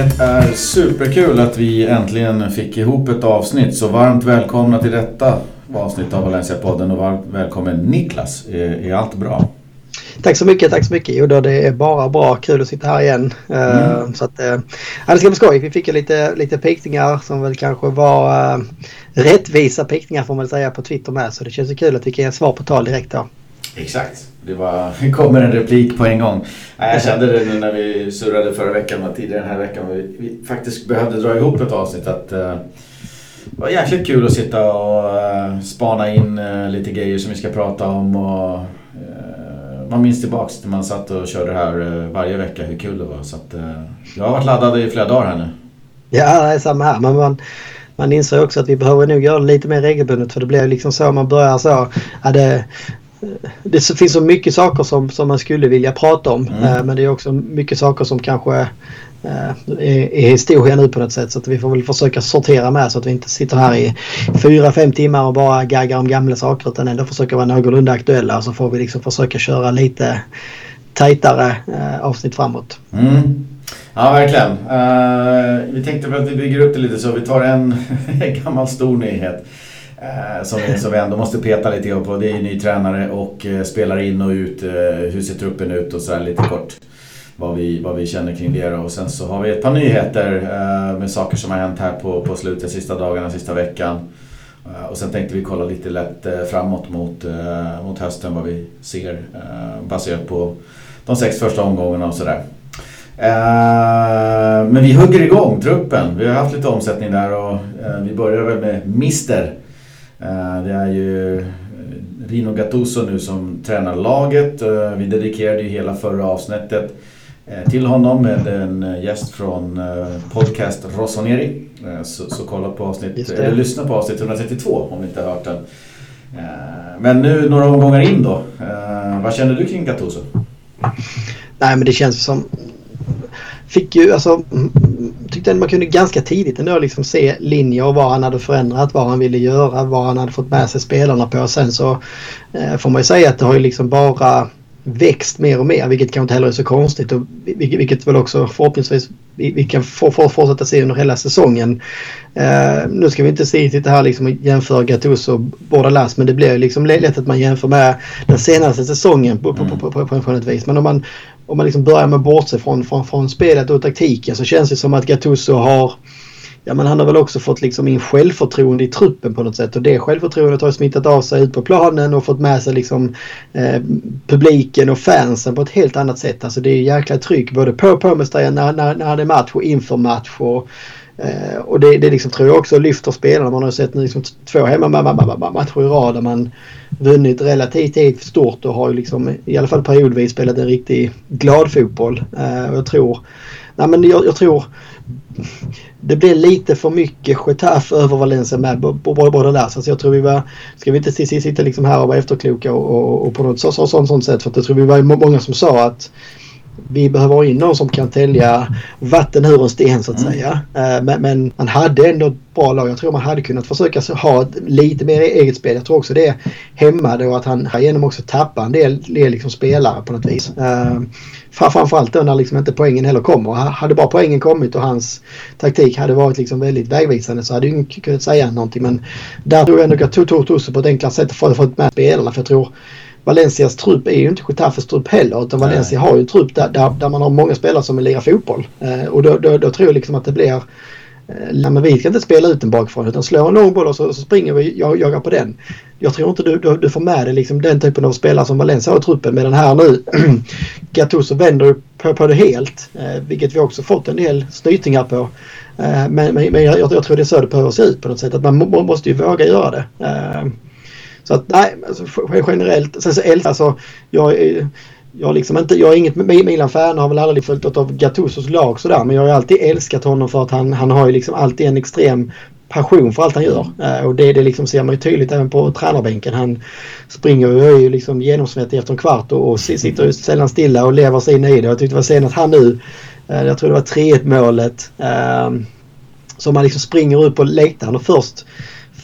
Det är superkul att vi äntligen fick ihop ett avsnitt. Så varmt välkomna till detta avsnitt av Valencia-podden och varmt välkommen Niklas. Är, är allt bra? Tack så mycket, tack så mycket. Jo då, det är bara bra. Kul att sitta här igen. Eh, mm. så att, äh, det ska bli skoj. Vi fick ju lite, lite pickningar som väl kanske var äh, rättvisa pickningar får man säga på Twitter med. Så det känns ju kul att vi kan ge svar på tal direkt då. Exakt. Det var, kommer en replik på en gång. Jag kände det nu när vi surrade förra veckan och tidigare den här veckan. Vi, vi faktiskt behövde dra ihop ett avsnitt. Att, uh, det var jäkligt kul att sitta och uh, spana in uh, lite grejer som vi ska prata om. Och, uh, man minns tillbaks när man satt och körde det här varje vecka hur kul det var. Så att, jag har varit laddad i flera dagar här nu. Ja, det är samma här. Men man, man inser också att vi behöver nog göra det lite mer regelbundet för det blir liksom så man börjar så. Ja, det, det finns så mycket saker som, som man skulle vilja prata om. Mm. Eh, men det är också mycket saker som kanske eh, är, historia nu på något sätt. Så att vi får väl försöka sortera med så att vi inte sitter här i fyra, fem timmar och bara gaggar om gamla saker utan ändå försöka vara någorlunda aktuella. Så får vi liksom försöka köra lite tajtare eh, avsnitt framåt. Mm. Ja, verkligen. Uh, vi tänkte att vi bygger upp det lite så vi tar en gammal stor nyhet. Eh, som, som vi ändå måste peta lite på. Det är ju ny tränare och eh, spelar in och ut. Eh, hur ser truppen ut och sådär lite kort. Vad vi, vad vi känner kring det Och sen så har vi ett par nyheter med saker som har hänt här på, på slutet, sista dagarna, sista veckan. Och sen tänkte vi kolla lite lätt framåt mot, mot hösten vad vi ser baserat på de sex första omgångarna och sådär. Men vi hugger igång truppen. Vi har haft lite omsättning där och vi börjar väl med Mister det är ju eh, Rino Gattuso nu som tränar laget. Eh, vi dedikerade ju hela förra avsnittet till honom med en gäst från podcast Rossoneri. Så, så kolla på avsnitt, eller lyssna på avsnitt 132 om ni inte har hört den. Men nu några omgångar in då. Vad känner du kring Gattuso? Nej men det känns som fick ju alltså tyckte man kunde ganska tidigt ändå liksom se linjer och vad han hade förändrat, vad han ville göra, vad han hade fått med sig spelarna på. Sen så eh, får man ju säga att det har ju liksom bara växt mer och mer vilket kanske inte heller är så konstigt och vilket väl också förhoppningsvis vi, kan få, få fortsätta se under hela säsongen. Eh, nu ska vi inte sitta här liksom och jämföra Gattuso och Bordalas men det blir liksom lätt att man jämför med den senaste säsongen på, på, på, på, på, på ett vis. Men om man, om man liksom börjar med att bortse från, från, från spelet och taktiken så känns det som att Gattuso har Ja men han har väl också fått liksom in självförtroende i truppen på något sätt och det självförtroendet har smittat av sig ut på planen och fått med sig liksom eh, publiken och fansen på ett helt annat sätt. Alltså det är jäkla tryck både på Påmeström när, när, när det är match och inför match. Och, eh, och det, det liksom tror jag också lyfter spelarna. Man har sett nu liksom två hemmamatcher i rad där man vunnit relativt stort och har ju liksom i alla fall periodvis spelat en riktig glad fotboll. Eh, och jag tror, nej men jag, jag tror det blev lite för mycket Getafe över Valencia med båda där. Så jag tror vi var, ska vi inte sitta liksom här och vara efterkloka och, och, och på något så, sånt sätt. För jag tror vi var många som sa att vi behöver ha in någon som kan tälja vatten ur en sten så att mm. säga. Eh, men, men, man hade ändå ett bra lag. Jag tror man hade kunnat försöka ha lite mer eget spel. Jag tror också det hämmade och att han genom också tappade en del, del liksom spelare på något vis. Uh, framförallt då när liksom inte poängen heller kommer. Hade bara poängen kommit och hans taktik hade varit liksom väldigt vägvisande så hade ingen kunnat säga någonting. Men där tror jag ändå att Tusse på ett enklare sätt för att få med spelarna. För jag tror Valencias trupp är ju inte Getafes trupp heller utan Valencia Nej. har ju en trupp där, där, där, man har många spelare som vill lira fotboll. Eh, och då, då, då, tror jag liksom att det blir eh, men vi ska inte spela ut den bakifrån utan slå en lång boll och så, så springer vi och jagar på den. Jag tror inte du, du, du får med dig liksom den typen av spelare som Valencia har i truppen med den här nu. Gattuso vänder på, på det helt eh, vilket vi också fått en del snytingar på. Eh, men men, men jag, jag, tror det är så det behöver se ut på något sätt att man må, måste ju våga göra det. Eh, så att nej, alltså, generellt. Sen så älskar alltså, jag, jag, liksom inte, jag är inget Milan-fan och har väl aldrig liksom följt av Gattusos lag sådär. Men jag har alltid älskat honom för att han, han har ju liksom alltid en extrem passion för allt han gör. Eh, och det, det liksom ser man ju tydligt även på tränarbänken. Han springer och är ju liksom genomsvettig efter en kvart och, och sitter ju sällan stilla och lever sig in i det. Jag tyckte det var senast han nu, eh, jag tror det var 3-1 målet. Ehm, som man liksom springer ut på läktaren och först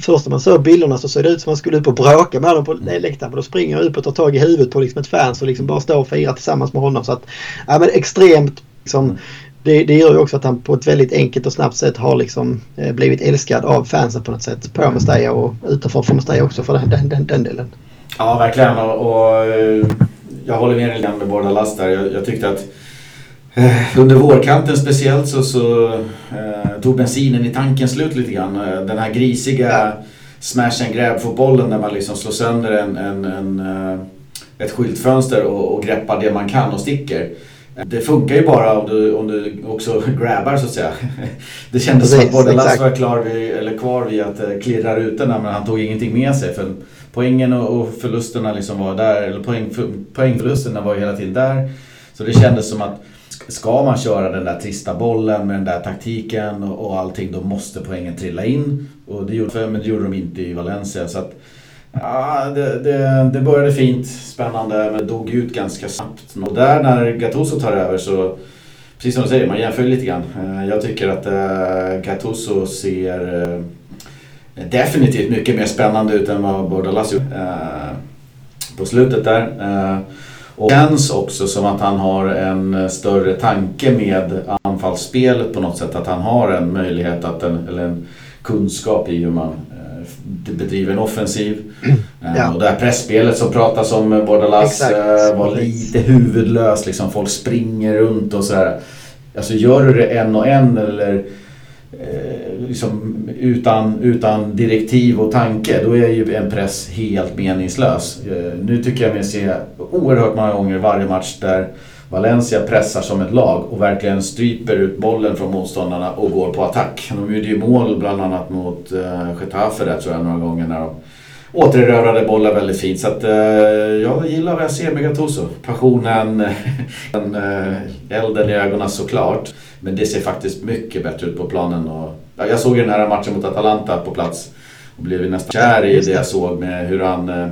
Först när man såg bilderna så såg det ut som att man skulle upp och bråka med dem på läktaren. Men då springer jag upp och tar tag i huvudet på liksom ett fan som liksom bara står och firar tillsammans med honom. Så att, ja, men extremt liksom, det, det gör ju också att han på ett väldigt enkelt och snabbt sätt har liksom eh, blivit älskad av fansen på något sätt. På Mestalla och utanför för Mestalla också för den, den, den delen. Ja, verkligen. Och, och eh, jag håller med dig med båda last där. Jag, jag tyckte att eh, under vårkanten speciellt så, så eh, tog bensinen i tanken slut lite grann. Eh, den här grisiga smash and grab fotbollen där man liksom slår sönder en, en, en ett skyltfönster och, och greppar det man kan och sticker. Det funkar ju bara om du, om du också grabbar så att säga. Det kändes som att både Lass var klar vid, eller kvar vid att klirra rutorna men han tog ingenting med sig. För poängen och förlusterna liksom var där, eller poäng, poängförlusterna var ju hela tiden där. Så det kändes som att ska man köra den där trista bollen med den där taktiken och, och allting då måste poängen trilla in. Och det gjorde, men det gjorde de inte i Valencia. Så att, ja, det, det, det började fint, spännande men dog ut ganska snabbt. Och där när Gattuso tar över så Precis som du säger, man jämför lite grann. Eh, jag tycker att eh, Gattuso ser eh, definitivt mycket mer spännande ut än vad Bordalas gjorde på slutet där. Eh, och känns också som att han har en större tanke med anfallsspelet på något sätt. Att han har en möjlighet att en, eller en kunskap i hur man eh, bedriver en offensiv. Ja. Och det här pressspelet som pratas om Bordalas var lite huvudlöst. Liksom folk springer runt och sådär. Alltså gör du det en och en eller Eh, Eh, liksom utan, utan direktiv och tanke, då är ju en press helt meningslös. Eh, nu tycker jag mig se oerhört många gånger varje match där Valencia pressar som ett lag och verkligen stryper ut bollen från motståndarna och går på attack. De gjorde ju mål bland annat mot eh, Getafe där tror jag några gånger när de återerövrade bollar väldigt fint. Så att, eh, jag gillar vad jag ser med Gattuso. Passionen, den, eh, elden i ögonen såklart. Men det ser faktiskt mycket bättre ut på planen. Och, ja, jag såg den här matchen mot Atalanta på plats och blev nästan kär i det jag såg med hur han eh,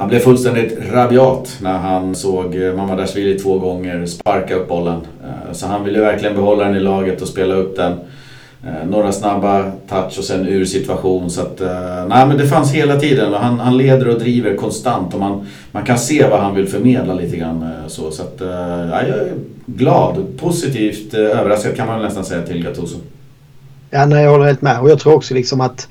han blev fullständigt rabiat när han såg eh, Mamadashvili två gånger sparka upp bollen. Eh, så han ville verkligen behålla den i laget och spela upp den. Eh, några snabba touch och sen ur situation. Så att, eh, nej, men det fanns hela tiden. Han, han leder och driver konstant och man, man kan se vad han vill förmedla lite grann. Eh, så, så att, ja, jag är glad, positivt överraskad kan man nästan säga till Gattuso. Ja, nej, jag håller helt med. Och jag tror också liksom att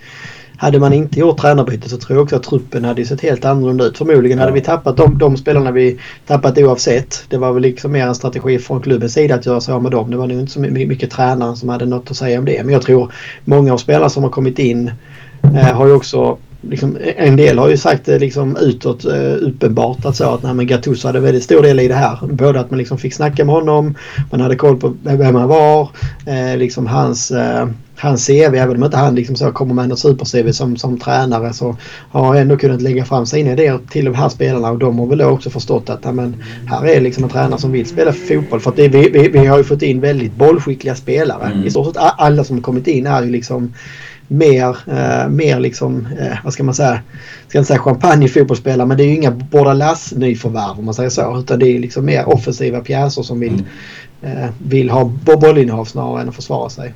hade man inte gjort tränarbytet så tror jag också att truppen hade sett helt annorlunda ut. Förmodligen ja. hade vi tappat de, de spelarna vi tappat oavsett. Det var väl liksom mer en strategi från klubbens sida att göra sig av med dem. Det var nog inte så mycket, tränaren som hade något att säga om det. Men jag tror många av spelarna som har kommit in eh, har ju också Liksom, en del har ju sagt det liksom utåt uh, uppenbart att, så att nej, men Gattuso hade väldigt stor del i det här. Både att man liksom fick snacka med honom, man hade koll på vem han var, uh, liksom hans uh, hans CV, även om inte han liksom så kommer med något super-CV som, som tränare så har han ändå kunnat lägga fram sina idéer till de här spelarna och de har väl också förstått att men, här är liksom en tränare som vill spela fotboll. För att det, vi, vi, vi har ju fått in väldigt bollskickliga spelare. Mm. I stort sett alla som kommit in är ju liksom mer, eh, mer liksom, eh, vad ska man säga, ska inte säga champagne fotbollsspelare men det är ju inga Bordalas nyförvärv om man säger så. Utan det är liksom mer offensiva pjäser som vill, mm. eh, vill ha bollinnehav snarare än att försvara sig.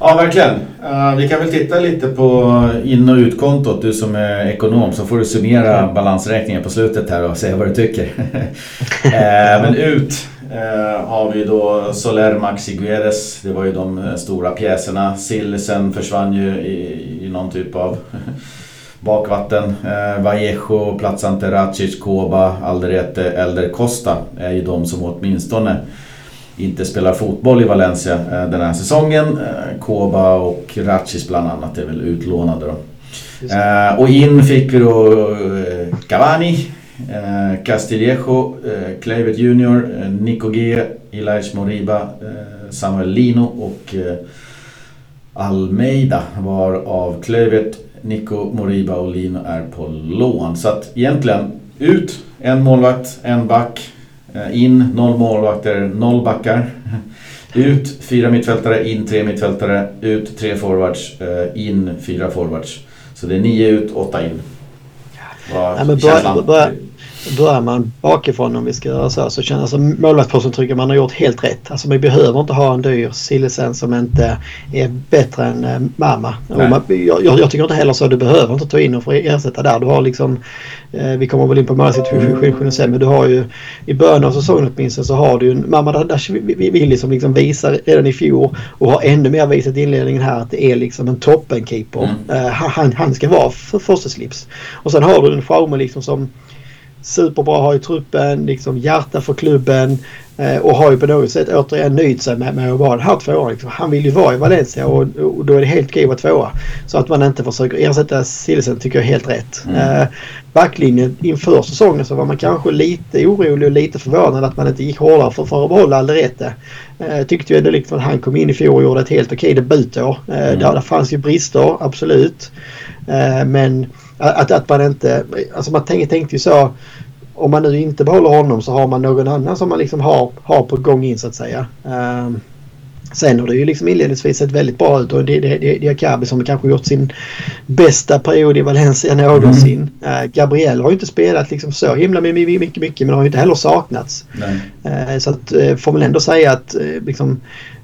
Ja, verkligen. Uh, vi kan väl titta lite på in och utkontot. Du som är ekonom så får du summera balansräkningen på slutet här och säga vad du tycker. uh, men ut uh, har vi då Soler Maxi Guedes. Det var ju de stora pjäserna. Sillisen försvann ju i, i någon typ av bakvatten. Eh, Vallejo, Platzante Racic, Koba, Alderete, Elder Costa är ju de som åtminstone inte spelar fotboll i Valencia eh, den här säsongen. Eh, Koba och Ratchis bland annat är väl utlånade då. Eh, och in fick vi då Cavani, Castillejo, Kluivert Junior, Nico G, Elias Moriba, Samuel Lino och Almeida var av Kluivert, Nico Moriba och Lino är på lån. Så att egentligen ut, en målvakt, en back. Eh, in noll målvakter, noll backar. Ut fyra mittfältare, in tre mittfältare, ut tre forwards, eh, in fyra forwards. Så det är nio ut, åtta in. Vad ja, men börja, börja, börjar man bakifrån om vi ska göra så så känns alltså målvaktsposten tycker man har gjort helt rätt. Alltså man behöver inte ha en dyr Sillesen som inte är bättre än eh, Mamma. Man, jag, jag, tycker inte heller så. Du behöver inte ta in och få ersätta där. Du har liksom eh, vi kommer väl in på målsituationen sen men du har ju i början av säsongen åtminstone så har du ju en Mamma Dashvili som liksom visar redan i fjol och har ännu mer visat i inledningen här att det är liksom en toppenkeeper. Mm. Uh, han, han ska vara för första slips. Och sen har du en Schaume liksom som superbra har i truppen, liksom hjärta för klubben eh, och har ju på något sätt återigen nöjt sig med, med att vara den här tvåan. Liksom. Han vill ju vara i Valencia och, och då är det helt okej att vara tvåa. Så att man inte försöker ersätta Silesen tycker jag är helt rätt. Mm. Eh, backlinjen inför säsongen så var man kanske lite orolig och lite förvånad att man inte gick hårdare för, för att behålla Alderete. Eh, tyckte ju ändå liksom att han kom in i fjol och gjorde ett helt okej debutår. Eh, mm. där, där fanns ju brister, absolut. Eh, men att, att man inte, alltså man tänkte, tänkte ju så om man nu inte behåller honom så har man någon annan som man liksom har, har på gång in så att säga. Um, sen har det ju liksom inledningsvis sett väldigt bra ut och det, det, det, det är Kabi som kanske gjort sin bästa period i Valencia någonsin. Mm. Uh, Gabriel har ju inte spelat liksom så himla mycket, mycket, mycket men har ju inte heller saknats. Uh, så att uh, får man ändå säga att uh, liksom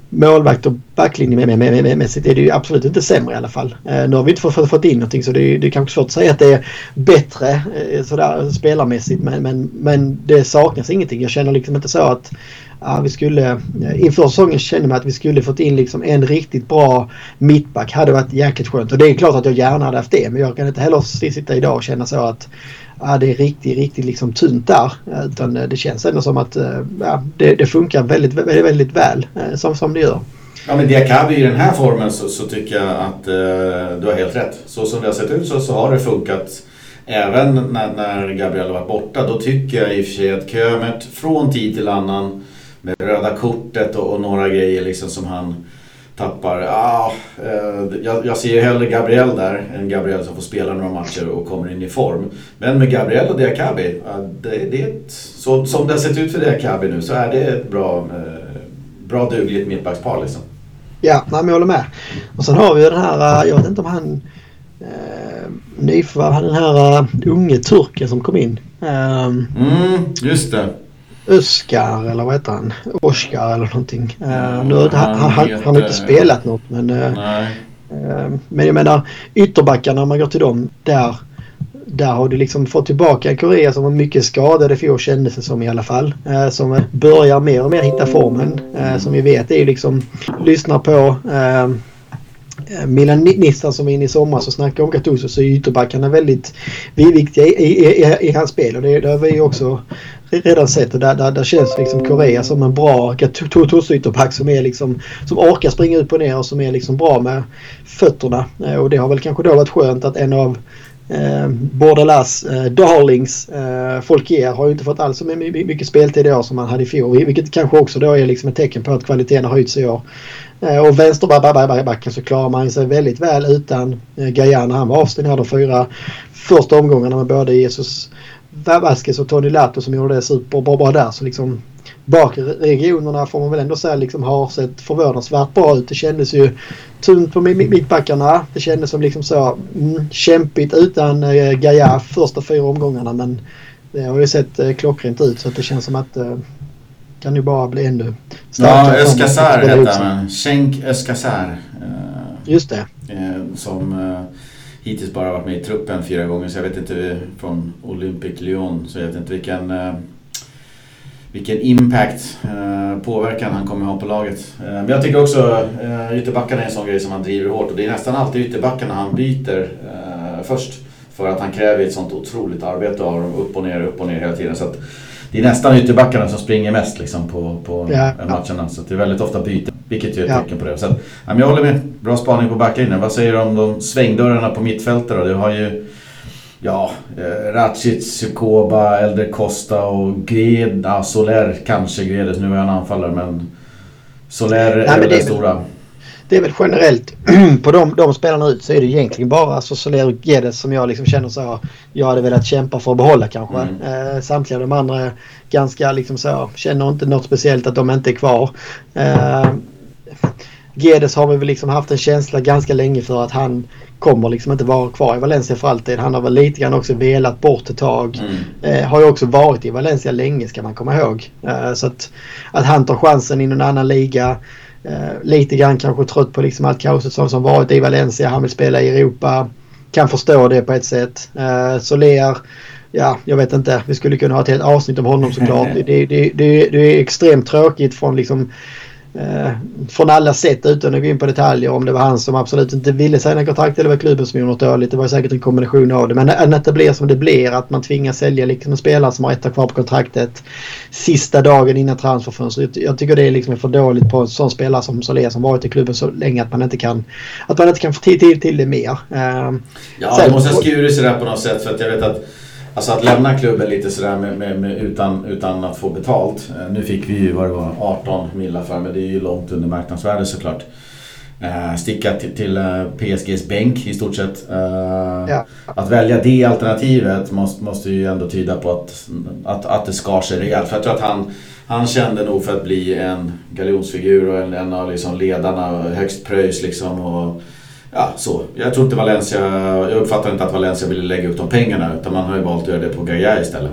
målvakt och backlinjemässigt är det ju absolut inte sämre i alla fall. Eh, nu har vi inte fått, fått in någonting så det är, det är kanske svårt att säga att det är bättre eh, sådär, spelarmässigt men, men, men det saknas ingenting. Jag känner liksom inte så att ja, vi skulle, eh, inför säsongen kände man att vi skulle fått in liksom en riktigt bra mittback. Hade varit jäkligt skönt och det är klart att jag gärna hade haft det men jag kan inte heller sitta idag och känna så att ja, det är riktigt, riktigt liksom tunt där. Utan eh, det känns ändå som att eh, ja, det, det funkar väldigt, väldigt, väldigt väl eh, som, som det gör. Ja men Diakabi i den här formen så, så tycker jag att eh, du har helt rätt. Så som det har sett ut så, så har det funkat. Även när, när Gabriel har varit borta. Då tycker jag i och för sig att Kömert från tid till annan med röda kortet och, och några grejer liksom som han tappar. Ah, eh, jag, jag ser ju hellre Gabriel där än Gabriel som får spela några matcher och kommer in i form. Men med Gabriel och Diakabi, ah, det, det är ett, så, som det har sett ut för Diakabi nu så är det ett bra, eh, bra dugligt mittbackspar liksom. Ja, nej, men jag håller med. Och sen har vi ju den här, eh, jag vet inte om han eh, nyförvärv, den här uh, unge turken som kom in. Um, mm, just det. Öskar eller vad heter han? Oskar eller någonting. Uh, nu, han, han, han, han, har inte spelat något men... Uh, uh, men jag menar ytterbackarna om man går till dem. Där där har du liksom fått tillbaka Korea som var mycket skadad i fjol kändes det som i alla fall. Eh, som börjar mer och mer hitta formen. Eh, som vi vet är ju liksom lyssnar på eh, Milan Nissan som är inne i sommar så snackar om Gattuso så är ytterbackarna väldigt viktiga i, i, i, i hans spel och det, det har vi också redan sett och där, där, där känns liksom Korea som en bra Gattuso-ytterback som är liksom som orkar springa upp och ner och som är liksom bra med fötterna eh, och det har väl kanske då varit skönt att en av Eh, Bordelas eh, Darlings eh, Folkier har ju inte fått alls så mycket speltid i år som man hade i fjol. Vilket kanske också då är liksom ett tecken på att kvaliteten har höjts i år. Eh, och vänsterbacken så klarar man sig väldigt väl utan eh, Gaia när han var avstängd här de fyra första omgångarna med både Jesus Vasquez och Tony Lato som gjorde det superbra där. Så liksom bakregionerna får man väl ändå säga liksom har sett förvånansvärt bra ut. Det kändes ju tunt på mittbackarna. Det kändes som liksom så mm, kämpigt utan eh, Gaia första fyra omgångarna men det har ju sett eh, klockrent ut så det känns som att eh, kan ju bara bli ännu starkare. Ja, Öskasar heter han. Schenk Öskasar. Eh, Just det. Eh, som eh, hittills bara varit med i truppen fyra gånger så jag vet inte från Olympic Lyon så jag vet inte vilken eh, vilken impact, eh, påverkan han kommer ha på laget. Eh, men jag tycker också eh, ytterbackarna är en sån grej som han driver hårt och det är nästan alltid ytterbackarna han byter eh, först. För att han kräver ett sånt otroligt arbete av dem upp och ner, upp och ner hela tiden. Så att det är nästan ytterbackarna som springer mest liksom, på, på ja. matcherna. Så det är väldigt ofta byte, vilket ju är ett ja. tecken på det. Så att, jag håller med. Bra spaning på backlinjen. Vad säger du om de svängdörrarna på mittfältet då? Du har ju Ja, eh, Racic, Koba, Elder Costa och Gred, ja, Soler kanske Gredes, nu är han anfallare men Soler Nej, är väl det stora. Det är väl generellt på de, de spelarna ut så är det egentligen bara alltså Soler och Gedes som jag liksom känner så jag hade velat kämpa för att behålla kanske. Mm. Eh, samtliga de andra är ganska liksom så känner inte något speciellt att de inte är kvar. Eh, Guedes har vi väl liksom haft en känsla ganska länge för att han kommer liksom inte vara kvar i Valencia för alltid. Han har väl lite grann också velat bort ett tag. Mm. Eh, har ju också varit i Valencia länge ska man komma ihåg. Eh, så att, att han tar chansen i någon annan liga. Eh, lite grann kanske trött på liksom allt kaoset som, som varit i Valencia. Han vill spela i Europa. Kan förstå det på ett sätt. Eh, Soler ja, jag vet inte. Vi skulle kunna ha ett helt avsnitt om honom såklart. det, det, det, det är extremt tråkigt från liksom eh, från alla sätt utan att gå in på detaljer om det var han som absolut inte ville signa kontrakt eller var klubben som gjorde något dåligt. Det var säkert en kombination av det. Men att det blir som det blir att man tvingas sälja liksom en spelare som har ett år kvar på kontraktet sista dagen innan transferfönstret. Jag tycker det är liksom för dåligt på en sån spelare som Solé som varit i klubben så länge att man inte kan att man inte kan få tid till, till det mer. Eh, ja, sen, det måste ha skurit sig där på något sätt för att jag vet att Alltså att lämna klubben lite sådär med, med, med, utan, utan att få betalt. Eh, nu fick vi ju vad det var 18 millar för men det är ju långt under marknadsvärde såklart. Eh, sticka till, till eh, PSGs bänk i stort sett. Eh, ja. Att välja det alternativet måste, måste ju ändå tyda på att, att, att det skar sig rejält. För jag tror att han, han kände nog för att bli en galjonsfigur och en, en av liksom ledarna, högst pröjs liksom. Och, Ja, så. Jag tror inte Valencia, jag uppfattar inte att Valencia ville lägga upp de pengarna utan man har ju valt att göra det på Gaia istället.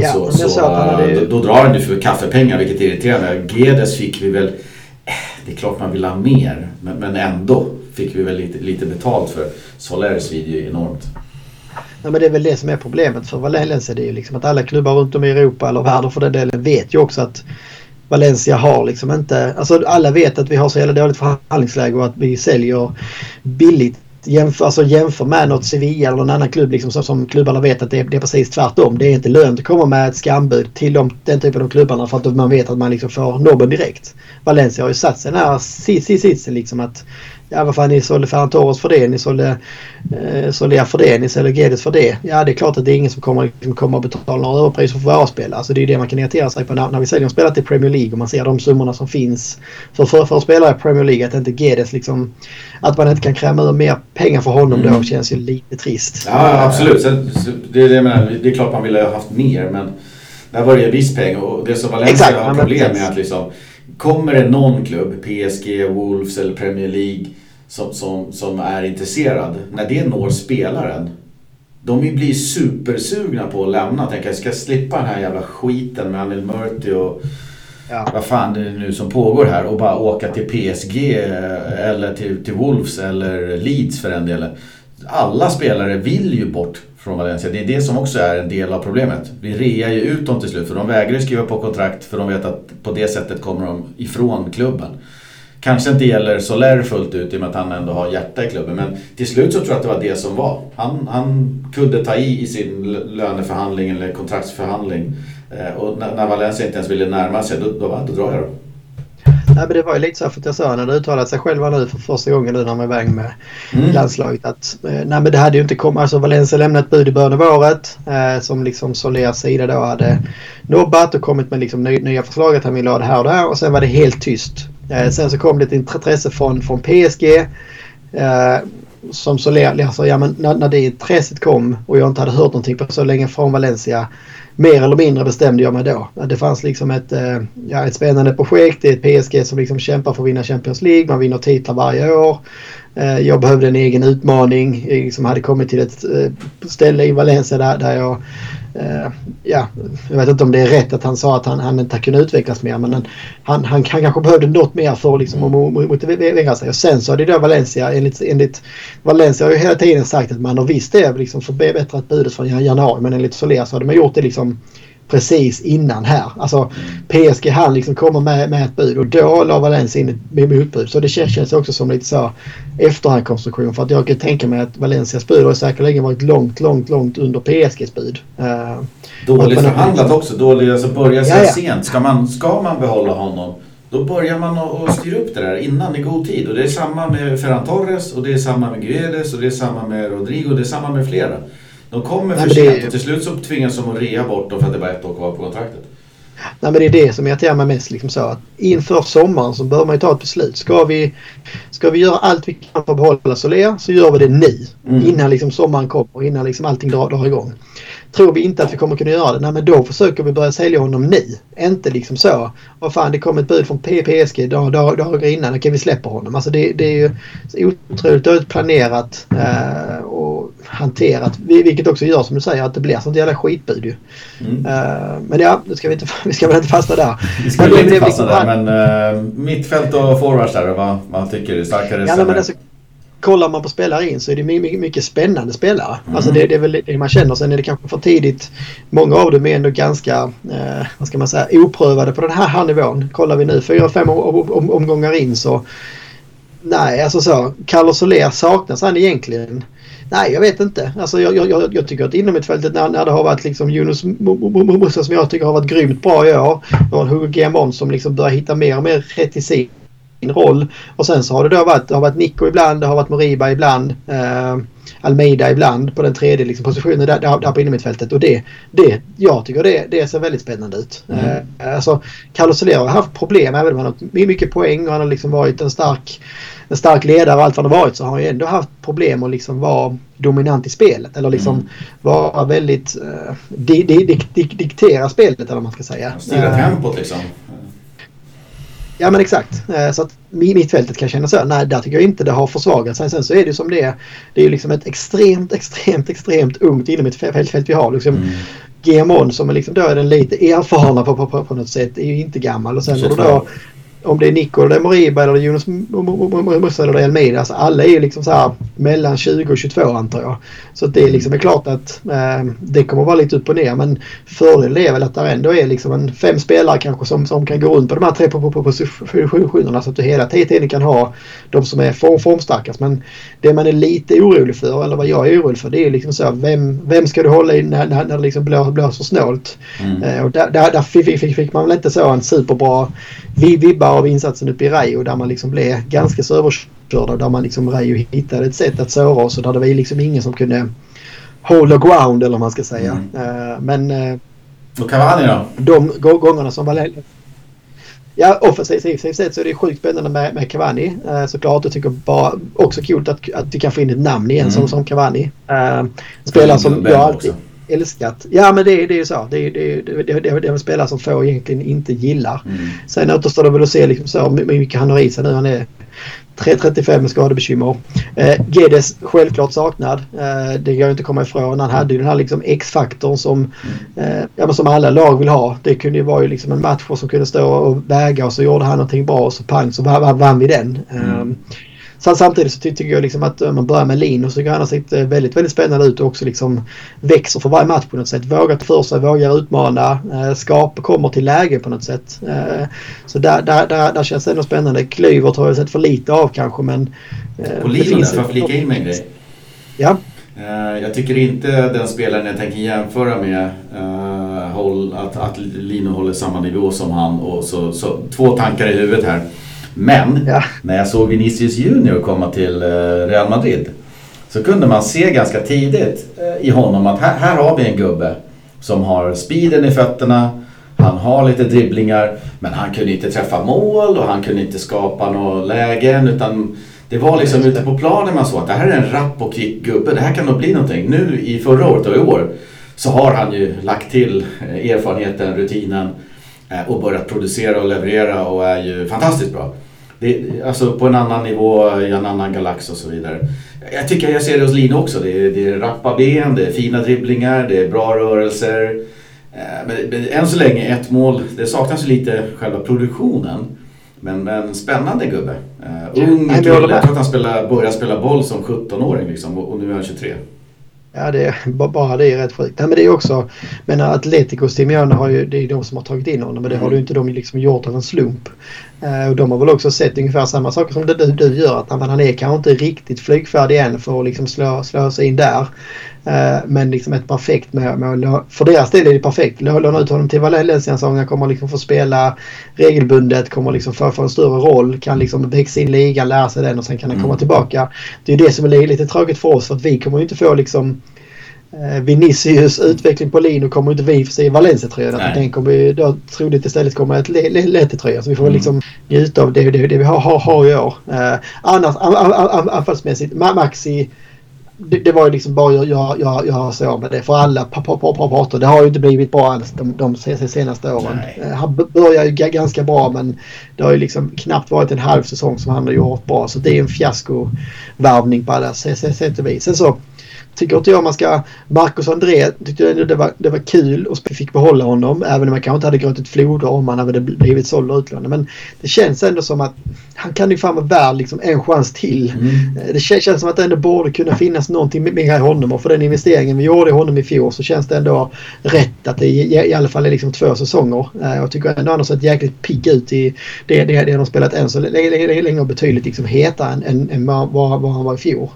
Ja, så, så, så hade... då, då, drar han ju för kaffepengar vilket är irriterande. Gedes fick vi väl, det är klart man vill ha mer men, men ändå fick vi väl lite, lite betalt för. Solaris video är enormt. Ja, men det är väl det som är problemet för Valencia. Det är ju liksom att alla klubbar runt om i Europa eller världen för den delen vet ju också att Valencia har liksom inte... Alltså alla vet att vi har så jävla dåligt förhandlingsläge och att vi säljer billigt. Jämför, alltså jämför med något Sevilla eller någon annan klubb liksom, som, som klubbarna vet att det är, det är precis tvärtom. Det är inte lönt att komma med ett skambud till de, den typen av klubbarna för att man vet att man liksom får nobben direkt. Valencia har ju satt sig den här sitsen liksom att Ja vad fan ni sålde Ferran Torres för det, ni sålde eh, Soler för det, ni sålde Geddes för det. Ja det är klart att det är ingen som kommer, liksom, kommer att betala några överpriser för våra spelare. Alltså det är det man kan irritera sig på när, när vi säljer en spelare till Premier League och man ser de summorna som finns för, för, för spelare i Premier League. Att inte Geddes liksom, att man inte kan kräma ur mer pengar för honom mm. då känns ju lite trist. Ja absolut, Sen, det, är det, menar, det är klart man ville ha haft mer men där var det ju viss peng och det som Valencia Exakt, har problem med att liksom Kommer det någon klubb, PSG, Wolves eller Premier League som, som, som är intresserad, när det når spelaren de blir supersugna på att lämna. Tänker jag ska slippa den här jävla skiten med Anil Murti och ja. vad fan det är nu som pågår här och bara åka till PSG eh, eller till, till Wolves eller Leeds för den delen. Alla spelare vill ju bort från Valencia. Det är det som också är en del av problemet. Vi rear ju ut dem till slut för de vägrar skriva på kontrakt för de vet att på det sättet kommer de ifrån klubben. Kanske inte gäller Soler fullt ut i och med att han ändå har hjärta i klubben. Men till slut så tror jag att det var det som var. Han, han kunde ta i i sin löneförhandling eller kontraktsförhandling. Eh, och när, när Valencia inte ens ville närma sig, då, då, då drar jag då. Nej, men det var ju lite så för att jag sa när det uttalade sig själva nu för första gången nu när man var iväg med mm. landslaget att eh, nej men det hade ju inte kommit, alltså Valencia lämnade ett bud i början av året eh, som liksom Solers sida då hade nobbat och kommit med liksom nya förslag att han ville ha det här och det här och sen var det helt tyst sen så kom det ett intresse från, från PSG. Eh, som så alltså, ja, men när, när det intresset kom och jag inte hade hört någonting på så länge från Valencia. Mer eller mindre bestämde jag mig då. Det fanns liksom ett, eh, ja, ett spännande projekt. Det är ett PSG som liksom kämpar för att vinna Champions League. Man vinner titlar varje år. Eh, jag behövde en egen utmaning. Eh, jag liksom hade kommit till ett eh, ställe i Valencia där, där jag ja, jag vet inte om det är rätt att han sa att han, han inte kunde utvecklas mer men han, han, han kanske behövde något mer för liksom, att motivera sig. Och sen så är det då Valencia, enligt, enligt Valencia har ju hela tiden sagt att man har visst det liksom förbättrat budet från januari men enligt Soler så hade man gjort det liksom precis innan här. Alltså PSG han liksom kommer med, med ett bud och då la Valencia in ett motbud. Så det känns, också som lite så efterhandkonstruktion för att jag kan tänka mig att Valencias bud har säkerligen varit långt, långt, långt under PSGs bud. Uh, Dåligt förhandlat också. Dåligt, alltså börja så ja. sent. Ska man, ska man behålla honom då börjar man att styra upp det där innan i god tid. Och det är samma med Ferran Torres och det är samma med Guedes och det är samma med Rodrigo och det är samma med flera. De kommer för sent och till slut så tvingas de att rea bort dem för att det är bara ett år kvar på kontraktet. Nej, men det är det som irriterar mig mest. Liksom så att inför sommaren så bör man ju ta ett beslut. Ska vi, ska vi göra allt vi kan för att behålla Soler så gör vi det nu. Mm. Innan liksom sommaren kommer, innan liksom allting drar, drar igång. Tror vi inte att vi kommer kunna göra det, nej men då försöker vi börja sälja honom nu. Inte liksom så. Vad fan det kom ett bud från PSG dagar, dagar innan, okej vi släpper honom. Alltså det, det är ju otroligt dåligt planerat eh, och hanterat. Vilket också gör som du säger att det blir sånt jävla skitbud ju. Mm. Uh, men ja, nu ska vi, inte, vi ska väl inte fasta där. Vi ska väl inte fasta där men uh, mittfält och forwards där vad, vad tycker du? Starkare ja, men alltså, kollar man på spelare in så är det mycket, mycket spännande spelare. Mm. Alltså det, det, är väl det man känner. Sen är det kanske för tidigt. Många av dem är ändå ganska, eh, vad ska man säga, oprövade på den här, här nivån. Kollar vi nu fyra, fem om, om, omgångar in så Nej, alltså så. Carlos Soler saknas han egentligen? Nej, jag vet inte. Alltså, jag, jag, jag tycker att inom mittfältet när, när det har varit liksom Yunus Musa som jag tycker har varit grymt bra i år. Och Hugo Guillamon som liksom börjar hitta mer och mer rätt i sin roll. Och sen så har det då varit, det har varit Nico ibland, det har varit Moriba ibland. Eh, Almeida ibland på den tredje liksom, positionen där, där, där på innermittfältet. Och det, det, jag tycker det, det ser väldigt spännande ut. Mm. Eh, alltså, Carlos Soler har haft problem även om han har mycket poäng och han har liksom varit en stark, en stark ledare och allt vad han har varit så har han ju ändå haft problem att liksom vara dominant i spelet. Eller liksom mm. vara väldigt... Eh, di, di, di, diktera spelet eller vad man ska säga. Styra tempot liksom. Ja men exakt. Eh, så att mittfältet kan känna så. Nej, där tycker jag inte det har försvagats. Sen så är det som det är. Det är ju liksom ett extremt, extremt, extremt ungt inom ett fält vi har. Liksom, mm. GMON som är liksom då är den lite erfarna på, på, på, på något sätt är ju inte gammal. Och sen har du då om det är Nico eller Moriba eller Jonas Musa eller Elmida. Alltså alla är ju liksom så här mellan 20 och 22 antar jag. Så det är liksom är klart att eh, det kommer vara lite upp och ner. Men fördelen är väl att det ändå är liksom en fem spelare kanske som, som kan gå runt på de här tre positionerna. Så att du hela tiden kan ha de som är form, formstarkast. Men det man är lite orolig för, eller vad jag är orolig för, det är liksom så vem, vem ska du hålla i när, när, när det liksom blåser, blåser snålt? Mm. Eh, och där, där, där fick, fick, fick, man väl inte så en superbra vibbar av insatsen uppe i Rayo där man liksom blev ganska så överkörda. Där man liksom Rayo hittade ett sätt att såra oss och där det var liksom ingen som kunde hold the ground eller vad man ska säga. Mm. Uh, men... Och Cavani då? De gångerna som var Ja, offensivt sett så är det sjukt spännande med, med Cavani uh, såklart. Jag tycker bara också kul att, att vi kan få in ett namn igen mm. som, som Cavani. Spelare som jag alltid... Också älskat. Ja men det, det är ju så. Det, det, det, det, det är en spelare som få egentligen inte gillar. Mm. Sen återstår det väl att se liksom så hur mycket han har i sig nu. Han är 3.35 med skadebekymmer. Eh, Gedes självklart saknad. Eh, det går inte att komma ifrån. Han hade ju den här liksom X-faktorn som, eh, ja, som alla lag vill ha. Det kunde ju vara ju liksom en match som kunde stå och väga och så gjorde han någonting bra och så pang så vann vi den. Mm. Sen samtidigt så tycker jag liksom att om man börjar med Linus så tycker han har sett eh, väldigt, väldigt spännande ut och också liksom växer för varje match på något sätt. Vågar ta för sig, vågar utmana, eh, skapar, kommer till läge på något sätt. Eh, så där, där, där, där känns det ändå spännande. Klyvert har jag sett för lite av kanske men... På Linus, får jag flika in med en grej? Ja. Jag tycker inte den spelaren jag tänker jämföra med att, att Lino håller samma nivå som han. Och så, så, två tankar i huvudet här. Men ja. när jag såg Vinicius Junior komma till eh, Real Madrid så kunde man se ganska tidigt eh, i honom att här, här har vi en gubbe som har speeden i fötterna. Han har lite dribblingar men han kunde inte träffa mål och han kunde inte skapa några lägen utan det var liksom ute på planen man såg att det här är en rapp och kvick gubbe. Det här kan nog bli någonting. Nu i förra året och i år så har han ju lagt till eh, erfarenheten, rutinen och börjat producera och leverera och är ju fantastiskt bra. Det, alltså på en annan nivå, i en annan galax och så vidare. Jag tycker jag ser det hos Lino också. Det är, det är rappa ben, det är fina dribblingar, det är bra rörelser. Eh, men, men än så länge ett mål. Det saknas lite själva produktionen. Men, men spännande gubbe. Uh, ung kille. Jag tror att han spelar, började spela boll som 17-åring liksom, och, och nu är han 23. Ja, det, bara det är rätt sjukt. Ja, men det är också, men Atletico Simeone har ju, det är de som har tagit in honom men det har mm. du inte de liksom gjort av en slump. Uh, och de har väl också sett ungefär samma saker som du, du gör. Att han är kanske inte riktigt flygfärdig än för att liksom slå, slå sig in där. Uh, men liksom ett perfekt med, med för deras del är det perfekt. Låna ut honom till Valencia han kommer liksom få spela regelbundet, kommer liksom få, få en större roll, kan liksom växa in i ligan, lära sig den och sen kan han komma mm. tillbaka. Det är det som är lite tråkigt för oss för att vi kommer ju inte få liksom Eh, Vinicius utveckling på Lino kommer inte vi få se i Valencia-tröjan. Den kommer ju då troligt istället komma ett Leti-tröja. Så vi får mm. liksom njuta av det, det, det vi har, har, har i år. Eh, annars anfallsmässigt, Maxi det, det, var ju liksom bara jag, jag, jag, jag så med det för alla parter. Det har ju inte blivit bra alls de, de senaste åren. Nej. Han börjar ju ganska bra men det har ju liksom knappt varit en halv säsong som han har gjort bra. Så det är en fiaskovärvning på alla sätt och vis. Sen så tycker inte jag man ska... Marcus André tyckte det var, det var kul och fick behålla honom. Även om man kanske inte hade gråtit floder om han hade blivit såld och utlånad. Men det känns ändå som att han kan ju fan vara värd liksom en chans till. Mm. Eh, det känns som att det ändå borde kunna finnas någonting mer i honom. Och för den investeringen vi gjorde i honom i fjol så känns det ändå rätt att det i, i alla fall är liksom två säsonger. Eh, jag tycker ändå han har sett jäkligt pigg ut i det, det, det han har spelat än så länge och betydligt liksom hetare än, än, än vad, vad han var i fjol.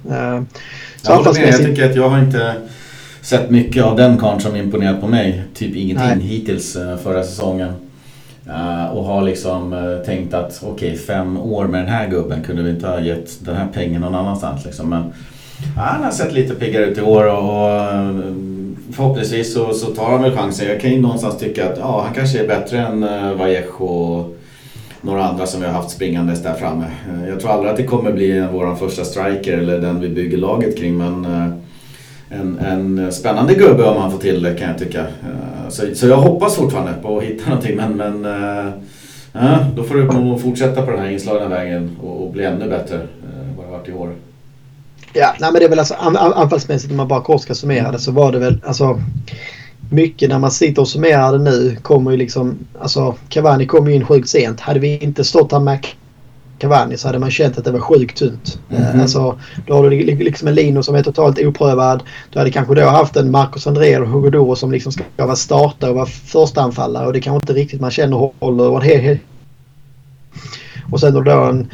Eh, jag, med, jag tycker att jag har inte sett mycket av den karln som imponerat på mig. Typ ingenting Nej. hittills uh, förra säsongen. Uh, och har liksom uh, tänkt att okej, okay, fem år med den här gubben kunde vi inte ha gett den här pengen någon annanstans. Liksom. Men han har sett lite piggare ut i år och, förhoppningsvis så, så, tar han väl chansen. Jag kan ju någonstans tycka att ja, han kanske är bättre än Vallejo och några andra som vi har haft springandes där framme. Eh, jag tror aldrig att det kommer bli vår första striker eller den vi bygger laget kring men eh, en, en spännande gubbe om man får till det kan jag tycka. Eh, så, så jag hoppas fortfarande på att hitta någonting men, men ja, då får du nog fortsätta på den här inslagna vägen och, och bli ännu bättre vad det har varit i år. Ja, nej men det är väl alltså anfallsmässigt om man bara kort ska summera det så var det väl alltså mycket när man sitter och summerar det nu kommer ju liksom, alltså Cavani kom ju in sjukt sent. Hade vi inte stått här med Cavani så hade man känt att det var sjukt tunt. Mm -hmm. Alltså, då har du liksom en Lino som är totalt oprövad. Du hade kanske då haft en Marcos André och Hugo Doro som liksom ska vara startare och vara första anfallare och det kanske inte riktigt man känner håller. Och, en hel, hel... och sen då en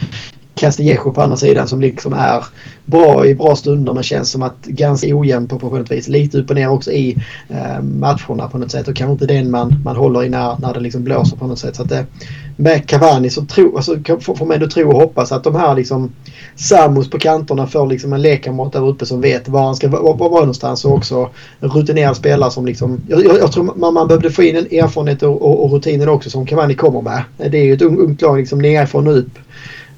Castillejo på andra sidan som liksom är bra i bra stunder men känns som att ganska ojämn på, något vis. Lite upp och ner också i eh, matcherna på något sätt och kanske inte den man, man håller i när, när det liksom blåser på något sätt. Så att det, med Cavani så tro, alltså, får man ändå tro och hoppas att de här liksom Samus på kanterna får liksom en lekkamrat där uppe som vet var han ska vara, vara någonstans och också rutinerad spelare som liksom jag, jag, jag tror man, man behövde få in en erfarenhet och, och, och rutiner också som Cavani kommer med. Det är ju ett ungt lag liksom nerifrån och upp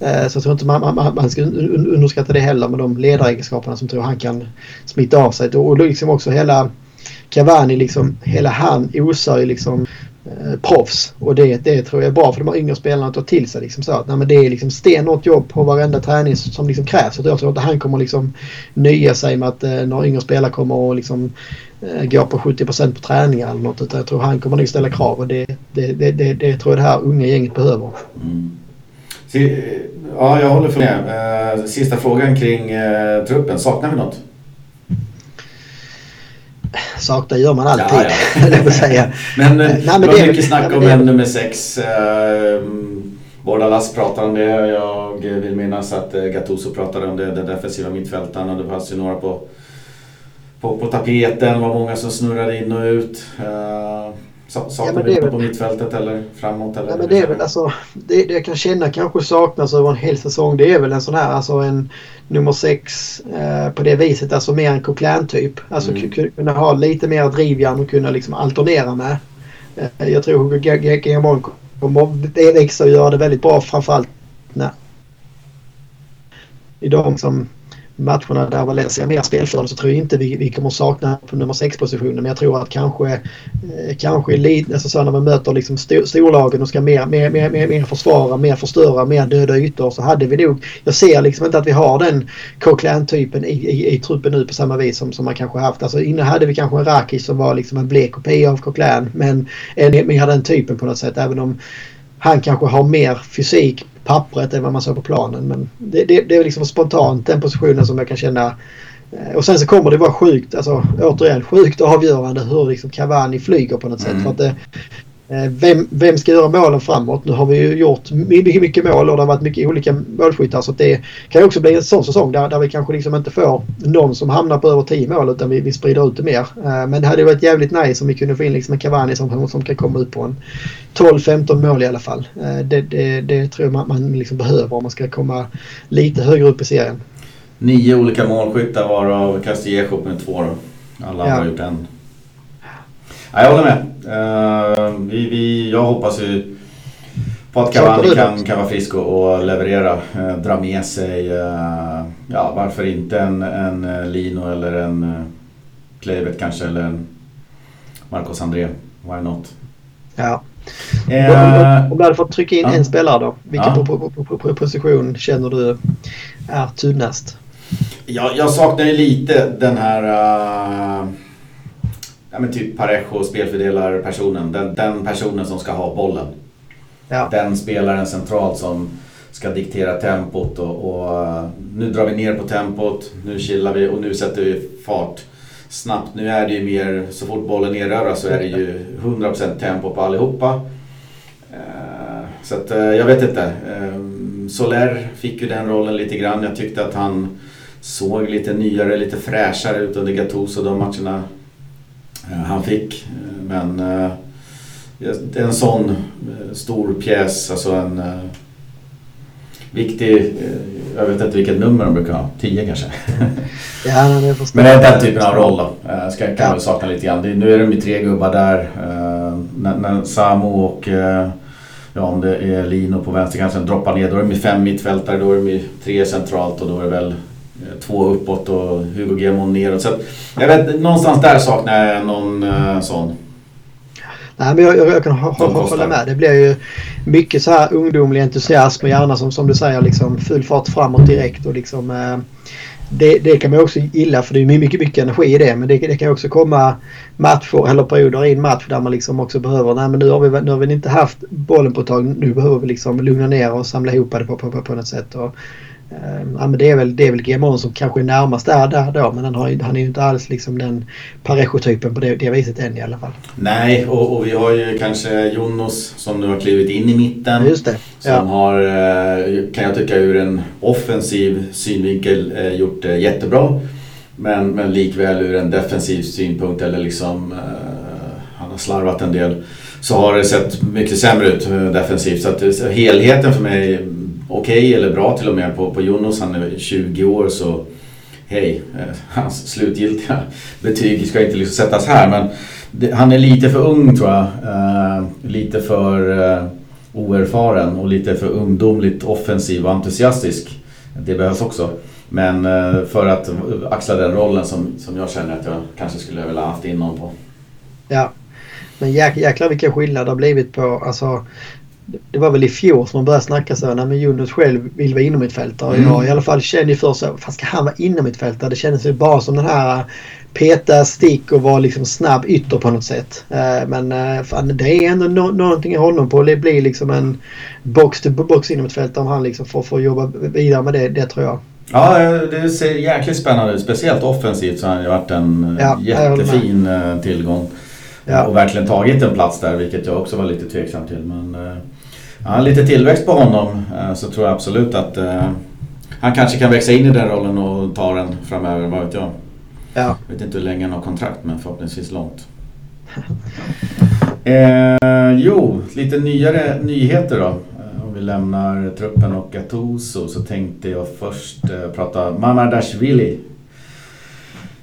Eh, så jag tror inte man, man, man ska underskatta det heller med de ledaregenskaperna som tror han kan smitta av sig. Och liksom också hela Cavani, liksom, hela han osar ju liksom eh, proffs. Och det, det tror jag är bra för de här yngre spelarna att ta till sig. Liksom så att, nej, men det är liksom stenhårt jobb på varenda träning som liksom krävs. Och jag tror inte han kommer liksom nöja sig med att eh, några yngre spelare kommer och liksom eh, gå på 70% på träningar eller något. Utan jag tror han kommer nog ställa krav och det, det, det, det, det tror jag det här unga gänget behöver. Mm. Ja, jag håller med. Eh, sista frågan kring eh, truppen. Saknar vi något? Saknar gör man alltid. Ja, ja. säga. men, eh, Nej, men det var mycket snack om en nummer sex. Eh, Bordalas pratar om det. Jag vill minnas att Gattuso pratade om det. Den defensiva mittfältaren. Och det fanns ju några på, på, på tapeten. Det var många som snurrade in och ut. Saknar ja, vi på mittfältet eller framåt? Eller ja, men det är väl alltså, det, det jag kan känna kanske saknas över en hel säsong det är väl en sån här, alltså en nummer sex eh, på det viset, alltså mer en Coquelin-typ. Alltså mm. kunna ha lite mer drivjärn och kunna liksom alternera med. Eh, jag tror Hugo Gamon kommer växa och göra det väldigt bra framförallt när i de som matcherna där Valencia är mer spelförande så tror jag inte vi, vi kommer sakna på nummer 6-positionen. Men jag tror att kanske, eh, kanske lite, alltså så när man möter liksom storlagen och ska mer, mer, mer, mer, mer försvara, mer förstöra, mer döda ytor så hade vi nog, jag ser liksom inte att vi har den Coquelin-typen i, i, i, truppen nu på samma vis som, som man kanske haft. Alltså innan hade vi kanske en Raki som var liksom en blek kopia av Coquelin men mer den typen på något sätt även om han kanske har mer fysik pappret än vad man såg på planen. Men det, det, det är liksom spontant den positionen som jag kan känna. Eh, och sen så kommer det vara sjukt, alltså återigen sjukt avgörande hur liksom Cavani flyger på något mm. sätt. För att det, vem, vem ska göra målen framåt? Nu har vi ju gjort mycket, mycket mål och det har varit mycket olika målskyttar så det kan också bli en sån säsong där, där vi kanske liksom inte får någon som hamnar på över 10 mål utan vi, vi sprider ut det mer. Eh, men det hade varit jävligt nice om vi kunde få in liksom en Cavani som, som kan komma ut på en 12-15 mål i alla fall. Eh, det, det, det tror jag man, man liksom behöver om man ska komma lite högre upp i serien. Nio olika målskyttar varav Castillejo med två då. Alla andra har gjort en. Ja, jag håller med. Uh, vi, vi, jag hoppas ju på att Cavani kan, kan vara frisk och, och leverera. Uh, dra med sig, uh, ja varför inte en, en Lino eller en uh, kanske eller en Marcos André. Why not? Ja. Eh, om du hade fått trycka in en spelare då, vilken ja. position känner du är tunnast? Ja, jag saknar ju lite den här ja, men typ Parejo, spelfördelarpersonen. Den, den personen som ska ha bollen. Ja. Den spelaren centralt som ska diktera tempot och, och uh, nu drar vi ner på tempot, nu chillar vi och nu sätter vi fart snabbt. Nu är det ju mer, så fort bollen erövras så är det ju 100% tempo på allihopa. Uh, så att uh, jag vet inte. Soler fick ju den rollen lite grann. Jag tyckte att han såg lite nyare, lite fräschare ut under Gattuso de matcherna eh, han fick. Men eh, en sån eh, stor pjäs, alltså en viktig, jag vet inte vilket nummer de brukar ha, 10 kanske? Ja, men, men det är den typen av roll då. Ska, kan ja. väl sakna lite grann. Nu är de ju tre gubbar där. När, när Samo och ja, om det är Lino på vänsterkanten droppar ner, då är de fem mittfältare, då är de tre centralt och då är det väl Eh, två uppåt och Hugo Gemon neråt. Så att, jag vet, någonstans där saknar jag någon uh, sån. Nej, men jag, jag, jag kan hålla med. Det blir ju mycket så här ungdomlig entusiasm och gärna som, som du säger liksom full fart framåt direkt. Och liksom, eh, det, det kan man också gilla för det är mycket, mycket energi i det. Men det, det kan också komma matcher eller perioder i en match där man liksom också behöver, nej men nu har vi, nu har vi inte haft bollen på ett tag. Nu behöver vi liksom lugna ner och samla ihop det på, på, på, på något sätt. Och, ja, men det är väl, det är väl Gemon som kanske är närmast där, där då men han, har, han är ju inte alls liksom den Parejo-typen på det, det viset än i alla fall. Nej och, och, vi har ju kanske Jonos som nu har klivit in i mitten. Just det. Som ja. har, eh, kan jag tycka ur en offensiv synvinkel eh, gjort det jättebra. Men, men likväl ur en defensiv synpunkt eller liksom eh, han har slarvat en del. Så har det sett mycket sämre ut defensivt. Så att helheten för mig okej okay, eller bra till och med på, på Jonas. Han är 20 år så hej, eh, hans slutgiltiga betyg ska inte liksom sättas här men det, han är lite för ung tror jag. Uh, lite för uh, oerfaren och lite för ungdomligt offensiv och entusiastisk. Det behövs också. Men uh, för att axla den rollen som, som jag känner att jag kanske skulle vilja haft in någon på. Ja, men jäk, jäklar vilken skillnad det har blivit på alltså det var väl i fjol som man började snacka så. Nej men Jonas själv vill vara inom mitt fältare. Mm. Jag i alla fall kände ju först så. Fan ska han vara inom mitt fältare? Det kändes ju bara som den här peta stick och vara liksom snabb ytter på något sätt. Eh, men eh, fan, det är ändå no någonting i honom på. Det blir liksom en box to box inom ett fält om han liksom får, får jobba vidare med det, det tror jag. Ja, det ser jäkligt spännande ut. Speciellt offensivt så har han ju varit en ja, jättefin eh, tillgång. Ja. Och verkligen tagit en plats där, vilket jag också var lite tveksam till. Men, ja, lite tillväxt på honom eh, så tror jag absolut att uh, han kanske kan växa in i den rollen och ta den framöver, vad vet jag. Ja. Jag vet inte hur länge han har kontrakt men förhoppningsvis långt. eh, jo, lite nyare nyheter då. Eh, om vi lämnar truppen och Gattuso så tänkte jag först eh, prata Mamardashvili.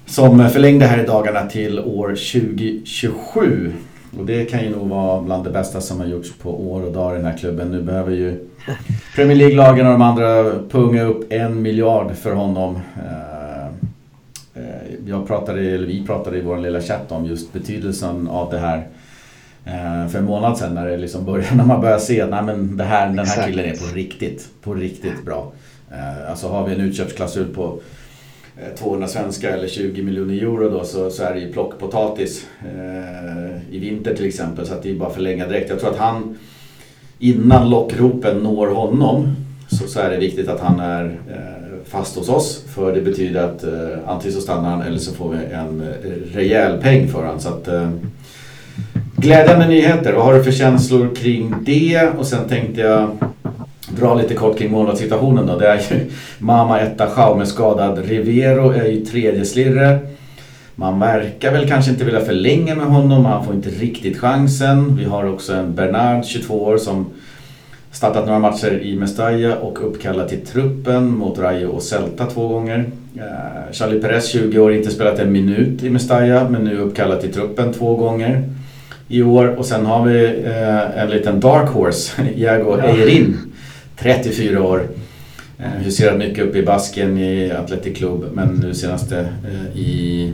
Som förlängde här i dagarna till år 2027. Och det kan ju nog vara bland det bästa som har gjorts på år och dag i den här klubben. Nu behöver ju Premier League-lagen och de andra punga upp en miljard för honom. Eh, eh, jag pratade, eller vi pratade i vår lilla chatt om just betydelsen av det här eh, för en månad sedan när, det liksom började, när man börjar se att nej, men det här, den här killen är på riktigt, på riktigt bra. Alltså har vi en utköpsklausul på Eh, 200 svenska eller 20 miljoner euro då så, så är det ju plockpotatis eh, i vinter till exempel. Så att det är bara förlänga direkt. Jag tror att han, innan lockropen når honom så, så är det viktigt att han är eh, fast hos oss. För det betyder att eh, antingen så stannar han eller så får vi en eh, rejäl peng för honom. Så att, eh, glädjande nyheter. Vad har du för känslor kring det? Och sen tänkte jag dra lite kort kring målvaktssituationen då. Det är ju Mama Etta Schaume skadad. Rivero är ju tredje slirre. Man verkar väl kanske inte vilja förlänga med honom, han får inte riktigt chansen. Vi har också en Bernard, 22 år, som startat några matcher i Mestalla och uppkallad till truppen mot Rayo och Celta två gånger. Eh, Charlie Perez, 20 år, inte spelat en minut i Mestalla men nu uppkallad till truppen två gånger i år. Och sen har vi eh, en liten dark horse, Jago Eirin, 34 år. Huserat mycket uppe i Basken i Athletic Club men nu senaste i